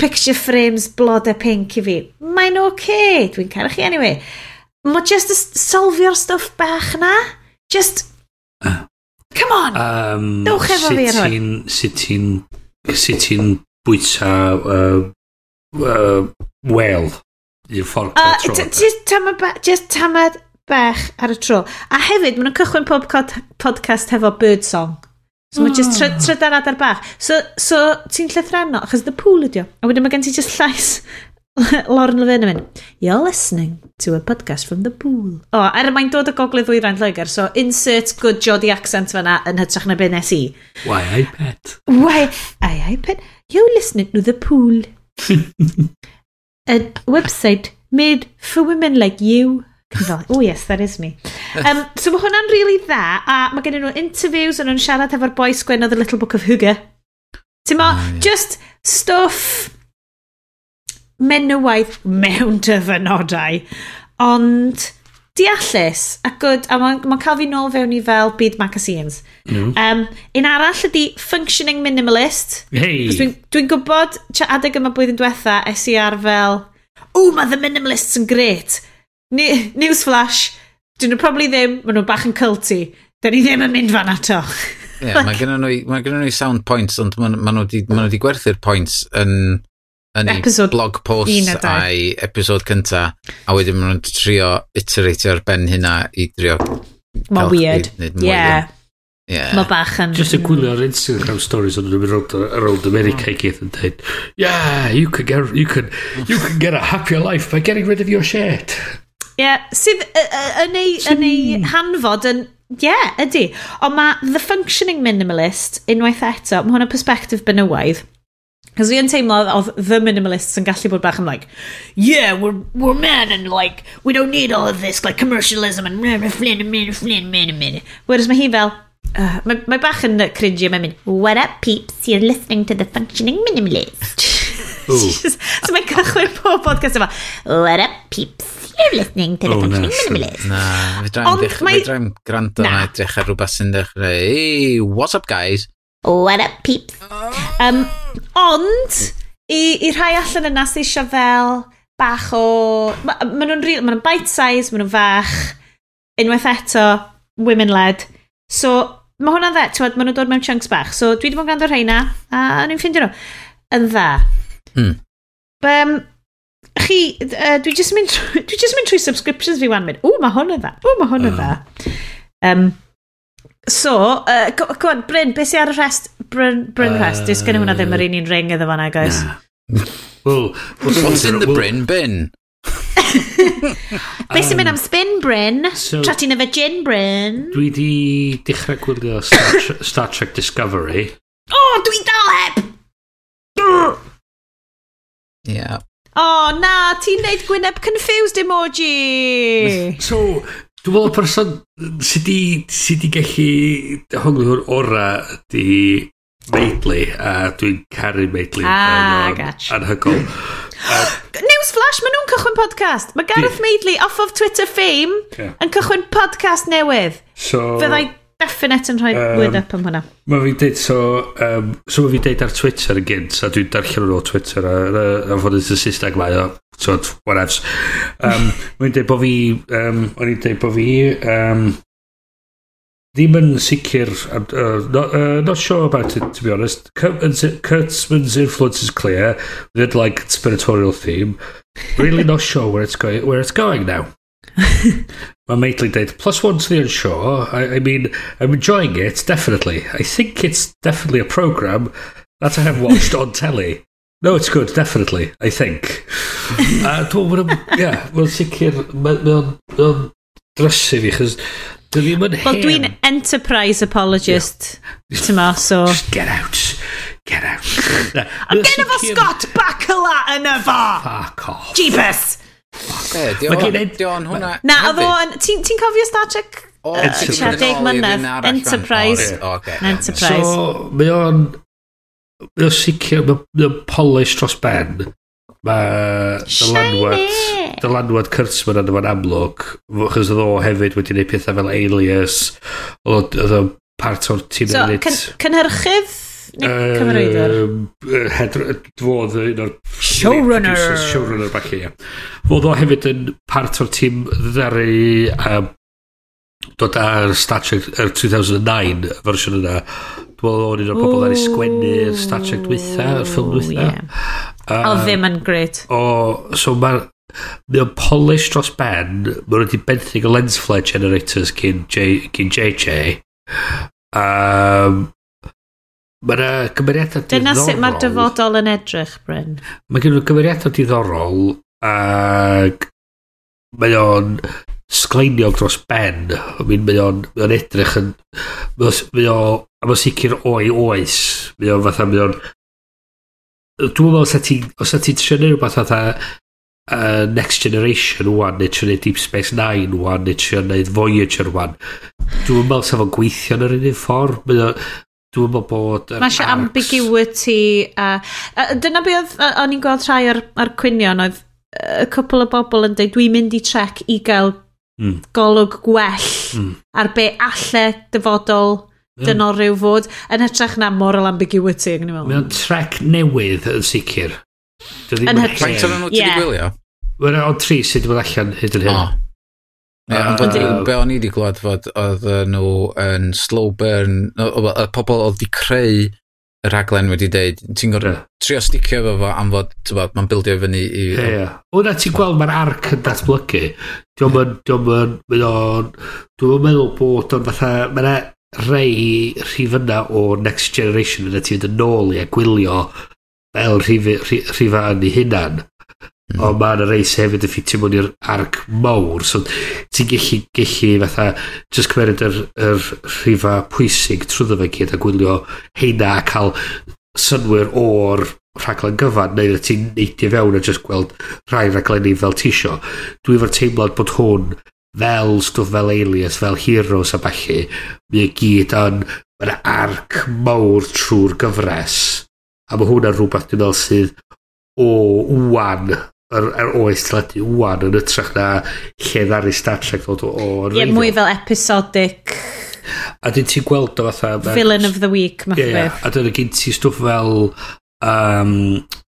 picture frames blodau pink i fi. Mae'n oce, okay. dwi'n cael chi anyway. Mae just solfio'r stwff bach na. Just, uh, ah. come on, um, dewch efo fi ar hwn. Sut ti'n, sut ti'n bwyta uh, uh, whale? i'r ffordd uh, tro. Just tamad bech ar y tro. A hefyd, maen nhw'n cychwyn pob podcast hefo birdsong. So mae just trydarad hmm. adar bach. So, so ti'n llythrenno, achos the pool ydi o. A wedyn mae gen ti just llais Lauren Levin yn mynd, you're listening to a podcast from the pool. O, oh, er mae'n dod o gogledd wyrain Lloegr, so insert good Jody accent fyna yn hytrach na beth nes i. Why I pet. Why I I pet. You're listening to the pool. a website made for women like you. Fel, oh yes, that is me. Um, so mae hwnna'n really dda, a mae gen nhw interviews yn nhw'n siarad efo'r boi sgwennodd The Little Book of Hygge. Ti'n mo, oh, yeah. just stuff menywaidd mewn dyfynodau, ond deallus ac good, a mae'n ma cael fi nôl fewn i fel byd magazines. Mm. Um, un arall ydy functioning minimalist. Hey. Dwi'n dwi gwybod, tra adeg yma blwyddyn diwetha, es i ar fel, o, mae the minimalists yn gret. Ni, newsflash, dyn nhw probably ddim, maen nhw bach yn culty. Dyn ni ddim yn mynd fan ato. Ie, yeah, like, mae gennym nhw, mae ma nhw sound points, ond maen ma nhw wedi ma gwerthu'r points yn yn ei blog post a'i episod cynta a wedyn maen nhw'n trio iterate ar ben hynna i drio Mae'n weird. Yeah. Yeah. Mae bach yn... Just a gwylio ar Instagram stories ond nhw'n mynd around America i gyd yn dweud Yeah, you can, get, you, can, you can get a happier life by getting rid of your shit. Yeah, sydd yn ei, yn ei hanfod yn... Yeah, ydy. Ond mae The Functioning Minimalist, unwaith eto, mae hwn yn perspective benywaidd. Cos fi yn teimlo oedd the minimalists yn gallu bod bach yn like, yeah, we're, we're men and like, we don't need all of this, like commercialism and flin, flin, flin, flin, flin. Whereas mae hi fel, uh, mae, mae bach yn cringy, mae'n mynd, what up peeps, you're listening to the functioning minimalist. so mae'n cychwyn pob podcast yma, what up peeps, you're listening to the oh, functioning no. minimalist. Na, fe draem, Ond, dech, mae... fe draem gwrando na edrych ar rhywbeth sy'n dechrau, hey, what's up guys? What up, peeps? Um, ond, i, i rhai allan yna sy'n eisiau fel bach o... Maen ma nhw'n ma bite size, maen nhw'n fach. Unwaith eto, women-led. So, mae hwnna'n dda. ti'n maen nhw'n dod mewn chunks bach. So, dwi wedi bod yn ganddo rheina, a ni'n ffindio nhw. Yn dda. Hmm. Um, chi, uh, dwi jyst mynd, dwi jyst mynd trwy subscriptions fi wan mynd. O, mae hwn yn dda. O, mae hwn yn hmm. dda. Um, So, uh, go, go on, Bryn, beth sy'n ar y rest? Bryn, Bryn uh, rest, dwi'n gen hwnna ddim yr un un ring iddo fanna, guys. Nah. well, what's in the Bryn bin? Beth sy'n mynd am um, spin Bryn? So, Tra ti'n efo gin Bryn? Dwi di dechrau gwylio Star, Star Trek Discovery. O, oh, dwi dal heb! Yeah. O, oh, na, ti'n neud gwyneb confused emoji! So, dwi'n meddwl person sydd di, sut di gallu honglwyr ora di meidlu a dwi'n caru meidlu ah, yn anhygol. News Flash, maen nhw'n cychwyn podcast. Mae Gareth di... Off of Twitter fame yeah. yn cychwyn podcast newydd. So, Fyddai definite yn rhoi um, word up am hwnna. Mae fi'n deud, so, um, so mae fi'n deud ar Twitter yn gynt, a dwi'n darllen nhw o Twitter, a, a, a fod yn Saesneg mae o, so, whatevs. Um, mae'n deud bod fi, um, o'n i'n deud bod fi, um, ddim yn sicr, uh, not, uh, not sure about it, to be honest. Kurtzman's influence is clear, with like conspiratorial theme. Really not sure where it's going, where it's going now. Mae Maitland dweud, plus one to the unsure. I, I mean, I'm enjoying it, definitely. I think it's definitely a program that I have watched on telly. No, it's good, definitely, I think. a dwi'n meddwl, ie, mae'n sicr, mae'n drysu fi, chys dwi ddim yn. Wel, dwi'n enterprise apologist, yeah. tyma, so... Just get out, get out. I'm gen efo Scott Bacala yn efo! Fuck off. Jeepers! Jeebus! Di o'n hwnna Na, a o'n... Ti'n cofio Star Trek? O, 40 mlynedd. Enterprise. Enterprise. So, mae o'n Mae o'n sicr, mae o'n polish dros ben. Mae dylanwad, dylanwad Kurtzman yn yma'n amlwg. Chos oedd o hefyd wedi gwneud pethau fel Alias. Oedd o'n part o'r tîm so, edit. So, cynhyrchydd? Neu cyfreidwr? Fodd un o'r... Showrunner! Showrunner bach i. Fodd o hefyd yn part o'r tîm ddaru um, dod ar Star Trek er 2009 fersiwn yna dwi'n meddwl o'n un o'r pobol ar ei sgwennu Star Trek dwytha yr ffilm dwytha yeah. uh, o ddim yn gred o so mae'r mae o'n polish dros ben mae wedi benthyg o lens flare generators cyn, J, cyn JJ um, Mae yna cymeriadau diddorol. Dyna sut mae'r dyfodol yn edrych, Bryn. Mae gen nhw cymeriadau diddorol ac mae o'n sgleiniog dros ben. Mi'n mynd o'n, o'n edrych yn... Mae o... A mae'n sicr o'i oes. Mae o'n fatha, mae o'n... Dwi'n meddwl os ti... Os ti trio neud rhywbeth fatha... Uh, Next Generation wwan, neu trio neud Deep Space Nine wwan, neu trio neud Voyager wwan. Dwi'n meddwl sef o'n gweithio yn yr un ffordd. Mae o'n... Dwi'n meddwl bod... Mae eisiau ambiguity a... a dyna beth o'n i'n gweld rhai ar, ar cwynion oedd y cwpl o bobl yn dweud dwi'n mynd i trec i gael mm. golwg gwell mm. ar be alle dyfodol hmm. yeah. dynol rhyw fod yn hytrach na moral ambiguity yn meddwl. Mae'n trec newydd yn sicr. Yn hytrach. Faint o'n nhw ti wedi gwylio? Mae'n o'n tri sydd wedi bod allan hyd yn hyn. Ond be o'n i wedi glwad fod oedd nhw yn slow burn, y pobl oedd wedi creu y raglen wedi deud, ti'n gorfod yeah. trio sticio efo fo am fod, ti'n bod, mae'n bildio i fyny i... Ie, yeah. Wna ti'n gweld mae'r arc yn datblygu. Diolch yn, diolch yn, mynd o'n, dwi'n meddwl bod o'n fatha, mae'na rei rhif yna o Next Generation yna ti'n mynd yn ôl i a gwylio fel rhif, rhif, rhifa yn ei hunan. Mm. Ond mae'n yna reis hefyd yn ffitio mewn i'r arc mawr. So ti'n gallu, gallu fatha, just cymeryd yr, yr rhifa pwysig trwyddo fe gyd a gwylio heina a cael synwyr o'r rhaglen gyfan neu ti'n neidio fewn a just gweld rhai rhaglenni fel tisio dwi efo'r teimlad bod hwn fel stwff fel Alias, fel Heroes a falle mae gyd yn mae'n arc mawr trwy'r gyfres a mae hwnna'n rhywbeth dwi'n meddwl sydd o wan yr, yr oes teledu wwan yn ytrach na lle ddaru Star Trek ddod o o'r Ie, mwy fel episodic. A dyn ti'n gweld o fatha... Villain of the week, math yeah, beth. A dyna gen ti stwff fel... Um,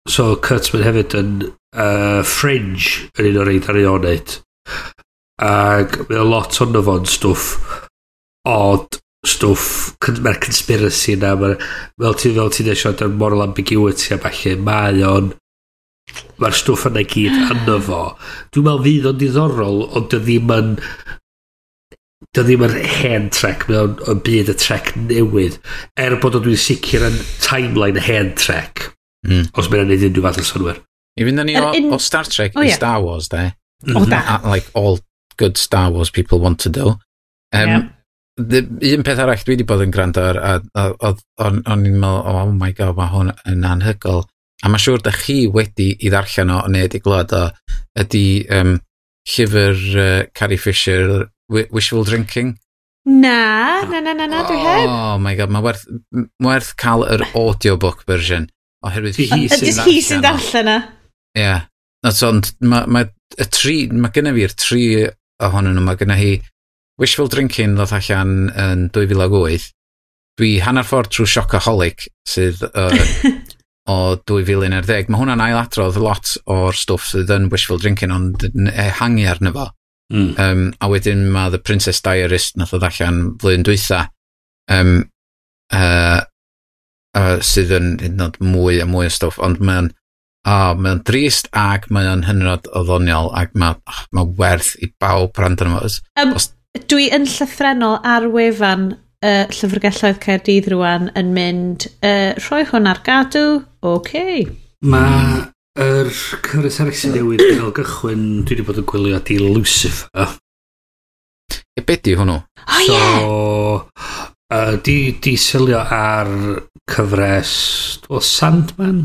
so, Kurtzman hefyd yn uh, Fringe yn un o'r ein ar ei oneud. Ac mae a lot ond fo'n stwff odd stwff mae'r conspiracy yna mae'r fel ti fel ti'n eisiau yn moral ambiguity a falle mae o'n mae'r stwff yna i gyd yno fo. Dwi'n meddwl fydd o'n diddorol, ond dy ddim yn... Dy ddim yn hen track, mae o'n, on byd y track newydd. Er bod o dwi'n sicr yn timeline hen track, mm. os mae'n gwneud unrhyw fath o synwyr. I fynd ni o, o Star Trek oh, yeah. i Star Wars, de. Mm -hmm. At, like all good Star Wars people want to do. Um, yeah. The, un peth arall dwi wedi bod yn gwrando ar, a, a, o'n i'n meddwl, oh my god, mae hwn yn anhygol a mae siŵr da chi wedi i ddarllen o neu wedi glod o, ydy um, llyfr uh, Carrie Fisher, Wishful Drinking? Na, na, na, na, na, dwi heb. Oh my god, mae werth, werth cael yr audiobook version. Oherwydd hi sy'n darllen. Ydy hi sy'n darllen o. Ie. Yeah. Ond mae ma, y tri, mae gennym fi'r tri ohonyn nhw, mae gennym hi Wishful Drinking ddoth allan yn 2008. Dwi hanner ffordd trwy Shocaholic, sydd uh, o 2010. Mae hwnna'n ailadrodd lot o'r stwff sydd yn wishful drinking ond yn ehangu arno fo. Mm. Um, a wedyn mae The Princess Diarist nath o ddallan flwyddyn dwytha um, uh, uh, sydd yn hyd yn oed mwy a mwy o stwff ond mae'n oh, mae drist ac mae'n hynod o ddoniol ac mae oh, ma werth i bawb rand yn ymwys. Um, Os... Dwi yn llythrenol ar wefan uh, llyfrgelloedd Caerdydd rwan yn mynd, uh, rhoi hwn ar gadw, oce. Okay. Mae yr er cyfres arall sy'n yn gael gychwyn, dwi wedi bod yn gwylio di Lucifer. E, be di hwnnw? O Oh, so, yeah. Uh, di, di sylio ar cyfres o Sandman?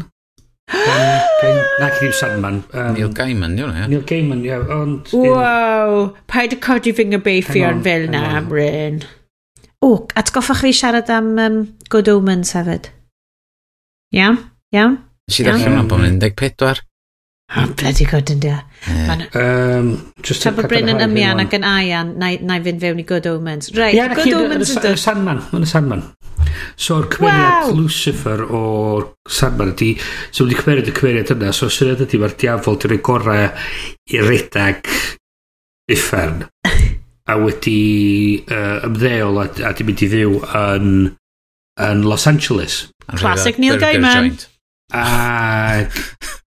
Na, cyn i'w Sandman. Um, Neil Gaiman, diw'n ie. Neil Gaiman, ie. Yeah, ond... Wow! Paid y codi fy ngybeithio yn fel na, Amryn. On. O, atgoffach fi siarad am um, Good Omens hefyd. Iawn, iawn. Nes i ddechrau hwnna bod yn 14. Oh, bloody good, ynddi. Yeah. Um, just Tra bod Bryn yn ymian ac yn aian, na, na i fynd fewn i Good Omens. Right, yeah, Good Omens yn dod. Sandman, yn y Sandman. So, o'r cymeriad wow. Lucifer o'r Sandman ydi, so wedi cymeriad y cymeriad yna, so syniad ydi mae'r diafol di di'r gorau i redag uffern a wedi uh, ymddeol a, a di mynd i fyw yn, yn Los Angeles. Classic Neil Gaiman. Ac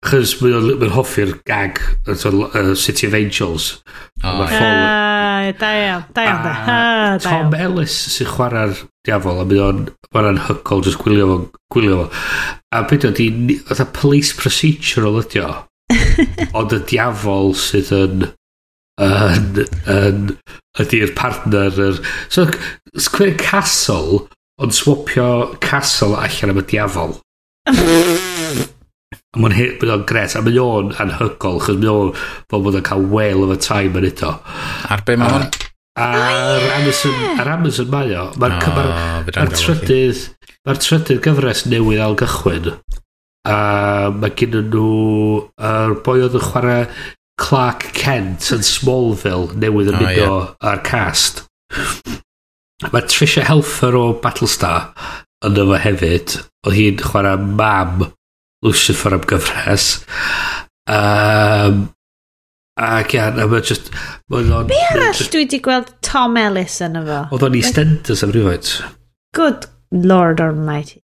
chys mae'n hoffi'r gag uh, City of Angels. Oh, uh, da iawn, da iawn, da. Ah, Tom Ellis sy'n chwarae'r diafol a mynd o'n mae'n anhygol jyst gwylio fo. Gwylio fo. A beth ydi, oedd police procedural ydi o. Ond y diafol sydd yn yn, yn, ydy'r partner yr... So, sgwyr castle, ond swapio castle allan am y diafol. a mae'n o'n gres, a mae o'n anhygol, chos mae o'n fel bod o'n cael wael of a time yn ito. Ar be mae hwn? Ar Amazon, ar Amazon mae o. Mae'r oh, ma ma trydydd, mae'r trydydd gyfres newydd al gychwyn A mae gen nhw, yr boi oedd yn chwarae Clark Kent yn Smallville newydd yn oh, mynd o ar cast. Mae Trisha Helfer o Battlestar yn yma hefyd. Oedd hi'n chwarae mam Lucifer am gyfres. Um, ac ia, a mae just... Be arall dwi wedi gweld Tom Ellis yn efo? Oedd o'n EastEnders am rhywfaint. Good Lord Almighty.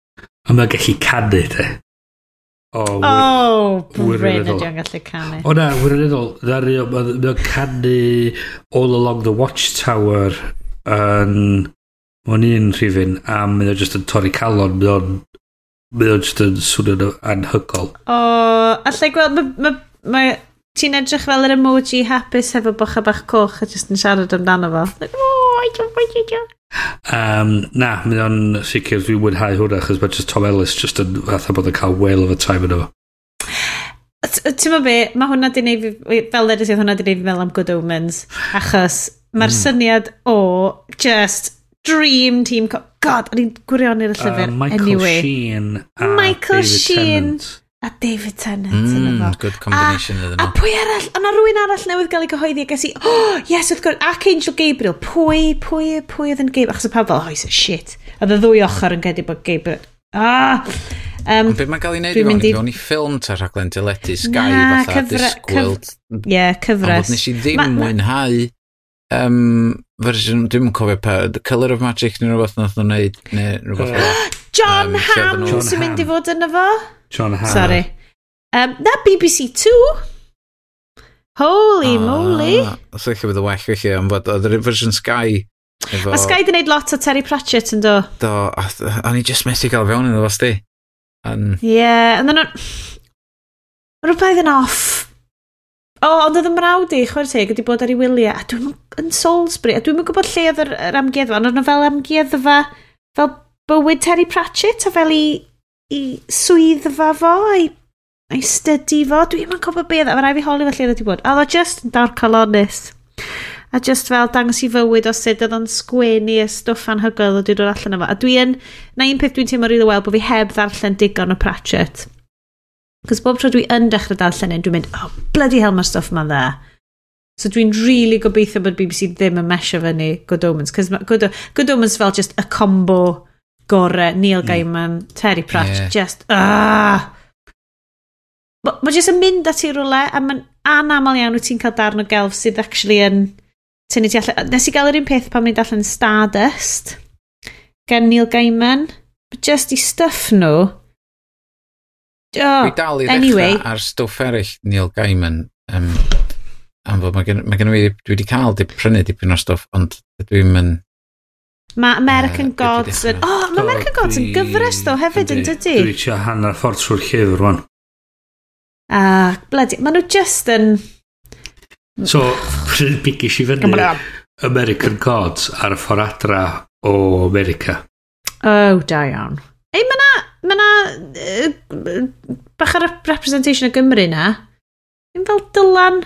A mae'n gallu canu, de. O, oh, Bryn ydy o'n gallu canu. O na, wirioneddol. Ddari Mae mae'n canu All Along the Watchtower yn... Mae'n un rhifin, a mae o'n just yn torri calon, mae o'n... Mae o'n just yn swnio'n anhygol. O, allai gweld, mae... Ma, ma, Ti'n edrych fel yr emoji hapus hefo bocha bach coch a jyst yn siarad amdano fo. Like, oh, gwaithio, gwaithio. Um, na, mae o'n sicr dwi'n mwynhau hwnna, achos mae just Tom Ellis just yn fatha bod yn cael whale of a time yno fo. Ti'n mo be, mae hwnna di neud, fel edrych oedd hwnna di neud fel am Good Omens, achos mae'r mm. syniad o just dream team... God, o'n i'n gwirionir y llyfr, uh, Michael anyway. Sheen a Michael David Sheen. Tennant a David Tennant mm, yn Good combination a, a pwy arall, a na rhywun arall newydd gael ei gyhoeddi ac esi, oh, yes, wrth gwrs, ac Angel Gabriel, pwy, pwy, pwy oedd yn Gabriel, achos y pawb fel, oh, he's a shit, a ddy ddwy ochr yn gedi bod Gabriel, ah, Um, Ond beth mae'n cael ei wneud i fewn i fewn i ffilm ta rhaglen teledu Sky na, fatha cyfra, disgwyl. Ie, yeah, cyfres. Ond nes i ddim ma, mwynhau um, fersiwn, dwi'n cofio pa, The Colour of Magic neu rhywbeth nath nhw'n neud, neu rhywbeth. John um, Hamm sy'n mynd i fod yn efo? Sean Hannah. Sorry. Um, na BBC 2. Holy ah, moly. Os eich bydd y well felly, ond fod oedd yr version Sky. Efo... Mae Sky di wneud lot o Terry Pratchett yn do. Do, a, o'n i just methu gael fewn iddo fos di. Ie, Yeah, and then. Rhywbeth yn off. O, oh, ond oedd y mrawd i, chwer teg, wedi bod ar ei wyliau, a dwi'n yn Salisbury, a dwi'n gwybod lle oedd yr, yr amgueddfa, ond oedd nhw fel amgueddfa, fel bywyd Terry Pratchett, a fel i i swyddfa fo a'i a'i study fo. Dwi'n yn cofio beth, a e. mae'n rhaid fi holi felly yna di bod. A ddo just yn dar colonis. A just fel dangos i fywyd o sut oedd o'n sgwennu y stwff anhygoel oedd wedi dod allan efo. A dwi'n, na un peth dwi'n teimlo rili wel bod fi heb ddarllen digon o Pratchett. Cos bob tro dwi yn dechrau darllen un, dwi'n mynd, oh, bloody hell mae'r stwff ma'n dda. So dwi'n really gobeithio bod BBC ddim yn mesio fyny Good Omens. Cos Good, Good Omens fel just a combo gore, Neil mm. Gaiman, mm. Terry Pratchett, yeah. just... Ah! Uh, Mae jyst yn mynd at i rwle, a mae'n anamal iawn wyt ti'n cael darn o gelf sydd actually yn tynnu ti allan. Nes i gael yr un peth pan mynd allan Stardust gen Neil Gaiman. But just i stuff nhw... Oh, Dwi dal i anyway. ddechrau ar stwff eraill Neil Gaiman. Um, am fod mae gen, ma gen i, dwi wedi cael di prynu dipyn o stwff, ond dwi'n mynd Mae American uh, Gods yn... O, oh, mae American Gods yn oh, gyfres ddo hefyd yn dydy. Dwi eisiau hanner ffordd trwy'r llyfr rwan. A, uh, bledi, maen nhw just yn... So, pryd mi gysi fyny American Gods ar y ffordd adra o America. Oh, da iawn. Ei, mae na... Mae na... Uh, bach ar y representation o Gymru na. Yn fel Dylan.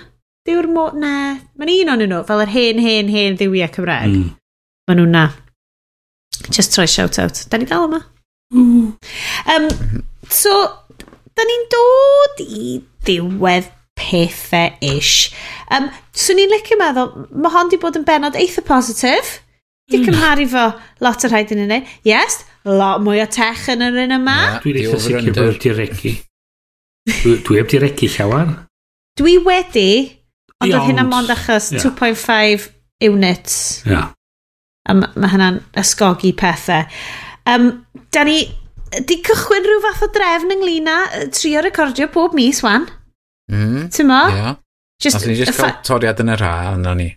diw'r mo... Na. Mae'n un o'n nhw fel yr hen, hen, hen ddiwiau Cymraeg. Mm. Mae nhw na. Just try shout-out. Da ni dal yma. Um, so, da ni'n dod i ddiwedd pethau ish. Um, so ni'n licio meddwl, mae hon di bod yn benod eitha positif. Di mm. cymharu fo lot o rhaid yn yna. Yes, lot mwy o tech yn yr un yma. Yeah, Dwi'n eitha sicr bod wedi regu. Dwi heb di regu llawer. Dwi wedi, ond oedd hynna mond achos yeah. 2.5 units. Yeah. A mae hynna'n ysgogi pethau. Um, da ni di cychwyn rhyw fath o drefn ynglyn â trio recordio pob mis wan. Mm-hmm. Mm, ti'n mo? Yeah. Just, Os ni just cael toriad yn yr ha, yna ni.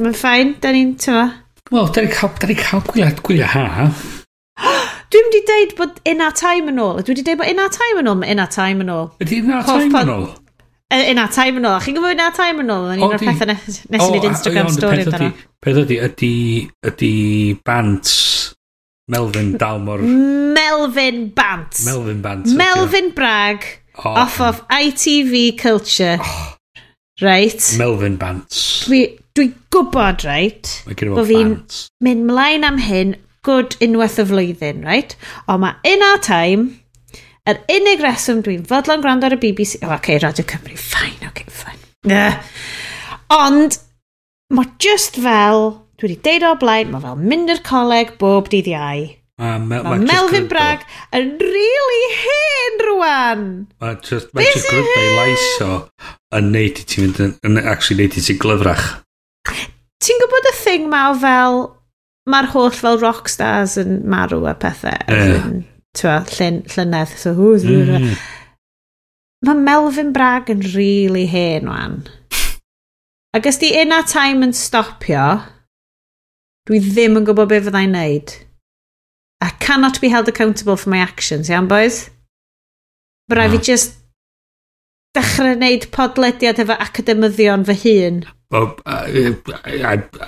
Mae'n ffain, da ni'n, ti'n mo? Wel, da ni cael, da ni cael gwyliad gwyliau ha. Dwi wedi deud bod inna time yn ôl. Dwi wedi deud bod inna time yn ôl, mae inna time yn ôl. Ydy in our time yn ôl? Yna, time yn ôl. Chi'n gwybod na time yn ôl? Yn un o'r pethau nes i wneud Instagram story amdano. Peth ydy, ydy, ydy bant Melvin Dalmor. Melvin Bant. Melvin Bant. Melvin Bragg. Oh, off of ITV Culture. Oh. Right. Melvin Bant. Dwi, dwi gwybod, right? Mae gen i fi'n mynd mlaen am hyn good unwaith y flwyddyn, right? Ond mae in our time, Yr unig reswm dwi'n fodlon gwrando ar y BBC... O, oh, okay, Radio Cymru, ffain, oce, okay, ffain. Yeah. Ond, mae just fel, dwi wedi deud o blaen, mae fel mynd i'r coleg bob dydd iau. Mae Mel, mae Melvin Bragg yn really hen rwan. Mae just, mae just grwndau laiso yn neud i ti fynd yn, yn actually neud i ti glyfrach. Ti'n gwybod y thing ma o fel, mae'r holl fel rockstars yn marw a pethau. Yeah twa, llyn, llynedd. So, who's mm. Mm. Mae Melvin Bragg yn really hen wan. Ac ys di yna time yn stopio, dwi ddim yn gwybod beth fyddai'n neud. I cannot be held accountable for my actions, iawn, boys? Mae rai I fi just dechrau wneud podlediad efo academyddion fy hun. Well, uh,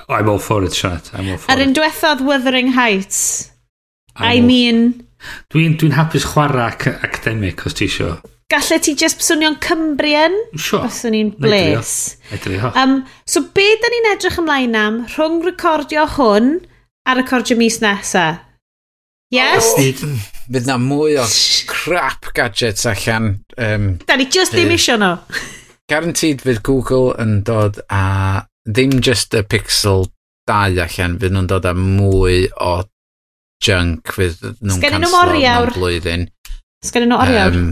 I'm all for it, Sianat. I'm all for Ar un diwethaf Wuthering Heights, I'm I mean, Dwi'n dwi, hapus chwarae ac academic os ti isio. Gallai ti just swnio'n Cymru'n? Sure. Os swn i'n bles. Edrio. Um, so be da ni'n edrych ymlaen am rhwng recordio hwn a recordio mis nesa? Yes? Oh. Bydd na mwy o crap gadgets allan. Um, da ni just ddim isio nhw. Guaranteed fydd Google yn dod a ddim just y Pixel 2 allan, fydd nhw'n dod â mwy o junk fydd nhw'n canslo mewn blwyddyn. Sgan nhw oriawr? Um,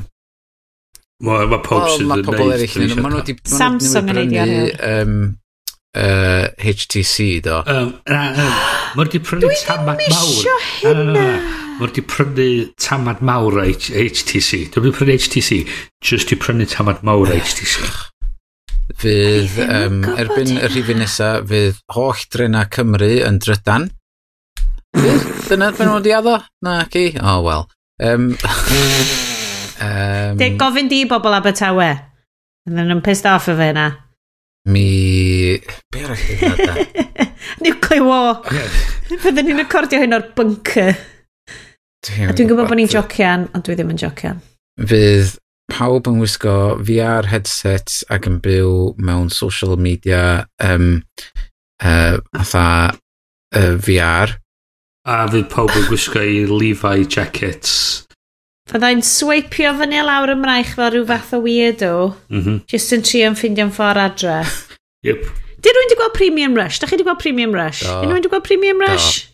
Mae ma pob sydd yn Mae pobl eraill yn neud. Samsung yn neud oriawr. Uh, HTC do. Um, na, um, Mae'r di prynu tamad mawr. Dwi ddim isio hynna. Mae'r di prynu tamad mawr o HTC. Dwi'n wedi prynu HTC. Just i prynu tamad mawr o HTC. Fydd, um, erbyn y rhifin nesaf, fydd holl drena Cymru yn drydan. Dyna benod nhw'n diaddo? Na, ci. O, oh, wel. Um, um, Deg gofyn di bobl Abertawe. And then I'm pissed off of na. Mi... Be arall yna da? Nuclear war. Fydden ni'n recordio hyn o'r bunker. Dwi'n gwybod bod ni'n jocian, ond dwi ddim yn jocian. Fydd pawb yn wisgo VR headsets ac yn byw mewn social media um, uh, atha uh, VR A fydd pawb yn gwisgo i Levi jackets. Fyddai'n sweipio fyny lawr ymraich fel rhyw fath o weirdo. Mm -hmm. Just yn tri yn ffindio'n ffordd adre. yep. Di rwy'n di gweld Premium Rush? Da chi di gweld Premium Rush? Da. Unrhyw wedi gweld Premium Rush? Da.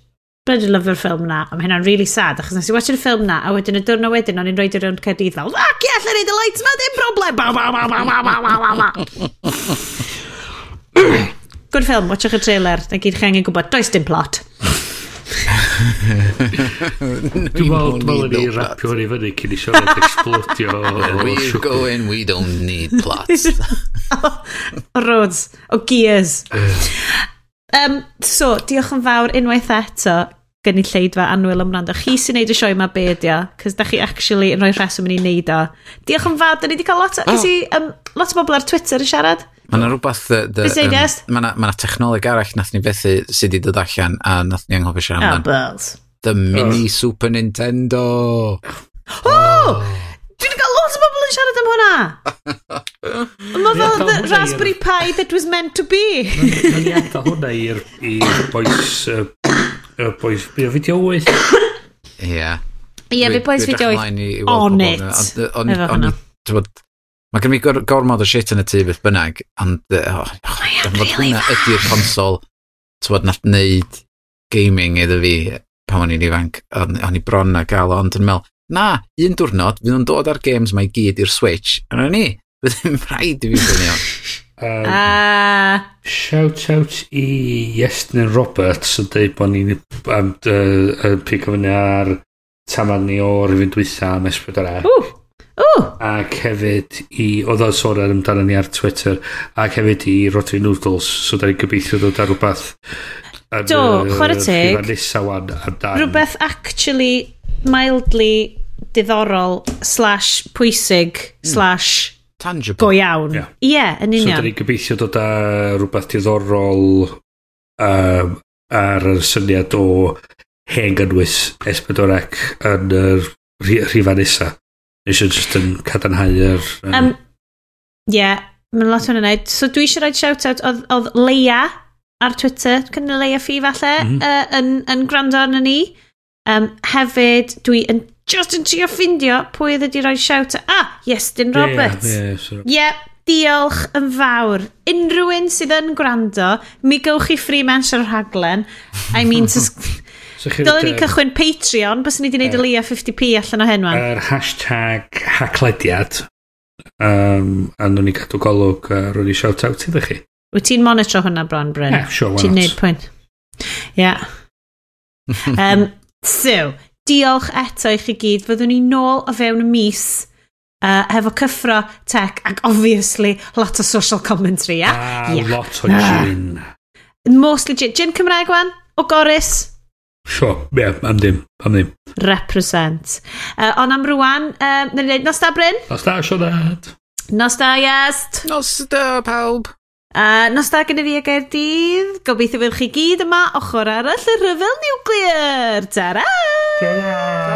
Bryd yn lyfr ffilm na, Mae hynna'n really sad, achos nes i watch y ffilm na, a wedyn y diwrnod wedyn, o'n i'n rhoi i'r rownd Caerdydd fel, ac i allan neud y lights ma, dim broblem, ba, ba, ba, ba, ba, ba, ba, ba. Good film, watchwch y trailer, na gyd chi angen gwybod, does dim plot. Dwi'n meddwl, dwi'n meddwl ni rapio ni fyny cyn i siarad explodio. We're going, we don't need plots. Oh, roads, o gears. Um, so, diolch yn fawr unwaith eto gynulleidfa anwyl ymwrando. Chi sy'n neud y sioe yma be ydi cos da chi actually yn rhoi rheswm yn ei wneud o. Diolch yn fawr, da ni wedi cael lot, oh. i, um, lot o bobl ar Twitter yn siarad. Mae yna rhywbeth... Um, Mae yna technoleg arall nath ni fethu sydd wedi dod allan a nath ni anghofio siarad amdan. Ah, oh, bells. The mini oh. Super Nintendo. Oh! oh! Dwi wedi cael lot o bobl yn siarad am hwnna. Mae fel the Raspberry Pi that was meant to be. Mae'n iadda hwnna i'r boes Y boys, mi o fideo 8. Ie. Ie, fi boys fideo 8. On it. Mae gen i gormod o shit yn y tu beth bynnag, ond oh, hwnna ydy'r consol tywod nath wneud gaming iddo fi pan o'n i'n ifanc, o'n i bron na gael, ond yn meddwl, na, un diwrnod, fydd o'n dod ar games mae gyd i'r Switch, ond o'n i, fydd yn rhaid i fi fyny. Um, ah. Shout out i Iestyn Roberts yn dweud bod ni'n um, uh, pic o fyny ar taman ni o'r rhywun dwytha am S4A. Er. Ac hefyd i, oedd o'n sôn ar amdano ni ar Twitter, ac hefyd i Rotary Noodles, so da ni'n gobeithio dod ar rhywbeth. An, Do, uh, chwarae teg. Rhywbeth actually mildly diddorol slash pwysig slash tangible. Go iawn. Ie, yeah. yeah, yn union. So, da ni'n gobeithio dod â rhywbeth diddorol um, ar y syniad o hen gynnwys S4C yn yr rhifau nesa. Nes i just yn cadarnhau yr... Um, um, yeah, mae'n lot o'n yna. So dwi eisiau rhaid shout-out oedd oedd Leia ar Twitter, cynnig Leia fi falle, mm -hmm. uh, yn, yn gwrando arno ni. Um, hefyd, dwi yn just yn trio ffindio pwy oedd wedi rhoi shout. Ah, Iestyn Roberts. Ie, yeah, yeah, yeah, diolch yn fawr. Unrhyw un sydd yn gwrando, mi gewch chi free mens ar rhaglen. I mean, Dylen ni cychwyn Patreon, bys ni wedi gwneud y lia 50p allan o hen wan. Yr hashtag haclediad. Um, a nhw'n ni cadw golwg, uh, rwy'n ni shout out iddo chi. Wyt ti'n monitro hwnna, Bron Bryn? Yeah, sure, why not? Ti'n neud pwynt. Ie. Yeah. um, So, diolch eto i chi gyd. Fyddwn ni nôl o fewn y mis uh, hefo cyffro tech ac obviously lot o social commentary, ia? Yeah? A yeah. lot o gin. Ah. Mostly gin. Gin Cymraeg wan? O Goris? Sure, ie, yeah, am ddim, am ddim. Represent. Uh, ond am rwan, uh, um, na'n gwneud nos da Bryn? Nos da, sio dad. Nos da, iest. Nos da, pawb. Uh, nos da gen i fi a Gaerdydd, gobeithio fydd chi gyd yma ochr arall y rhyfel niwclear. Ta-ra! Ta-ra!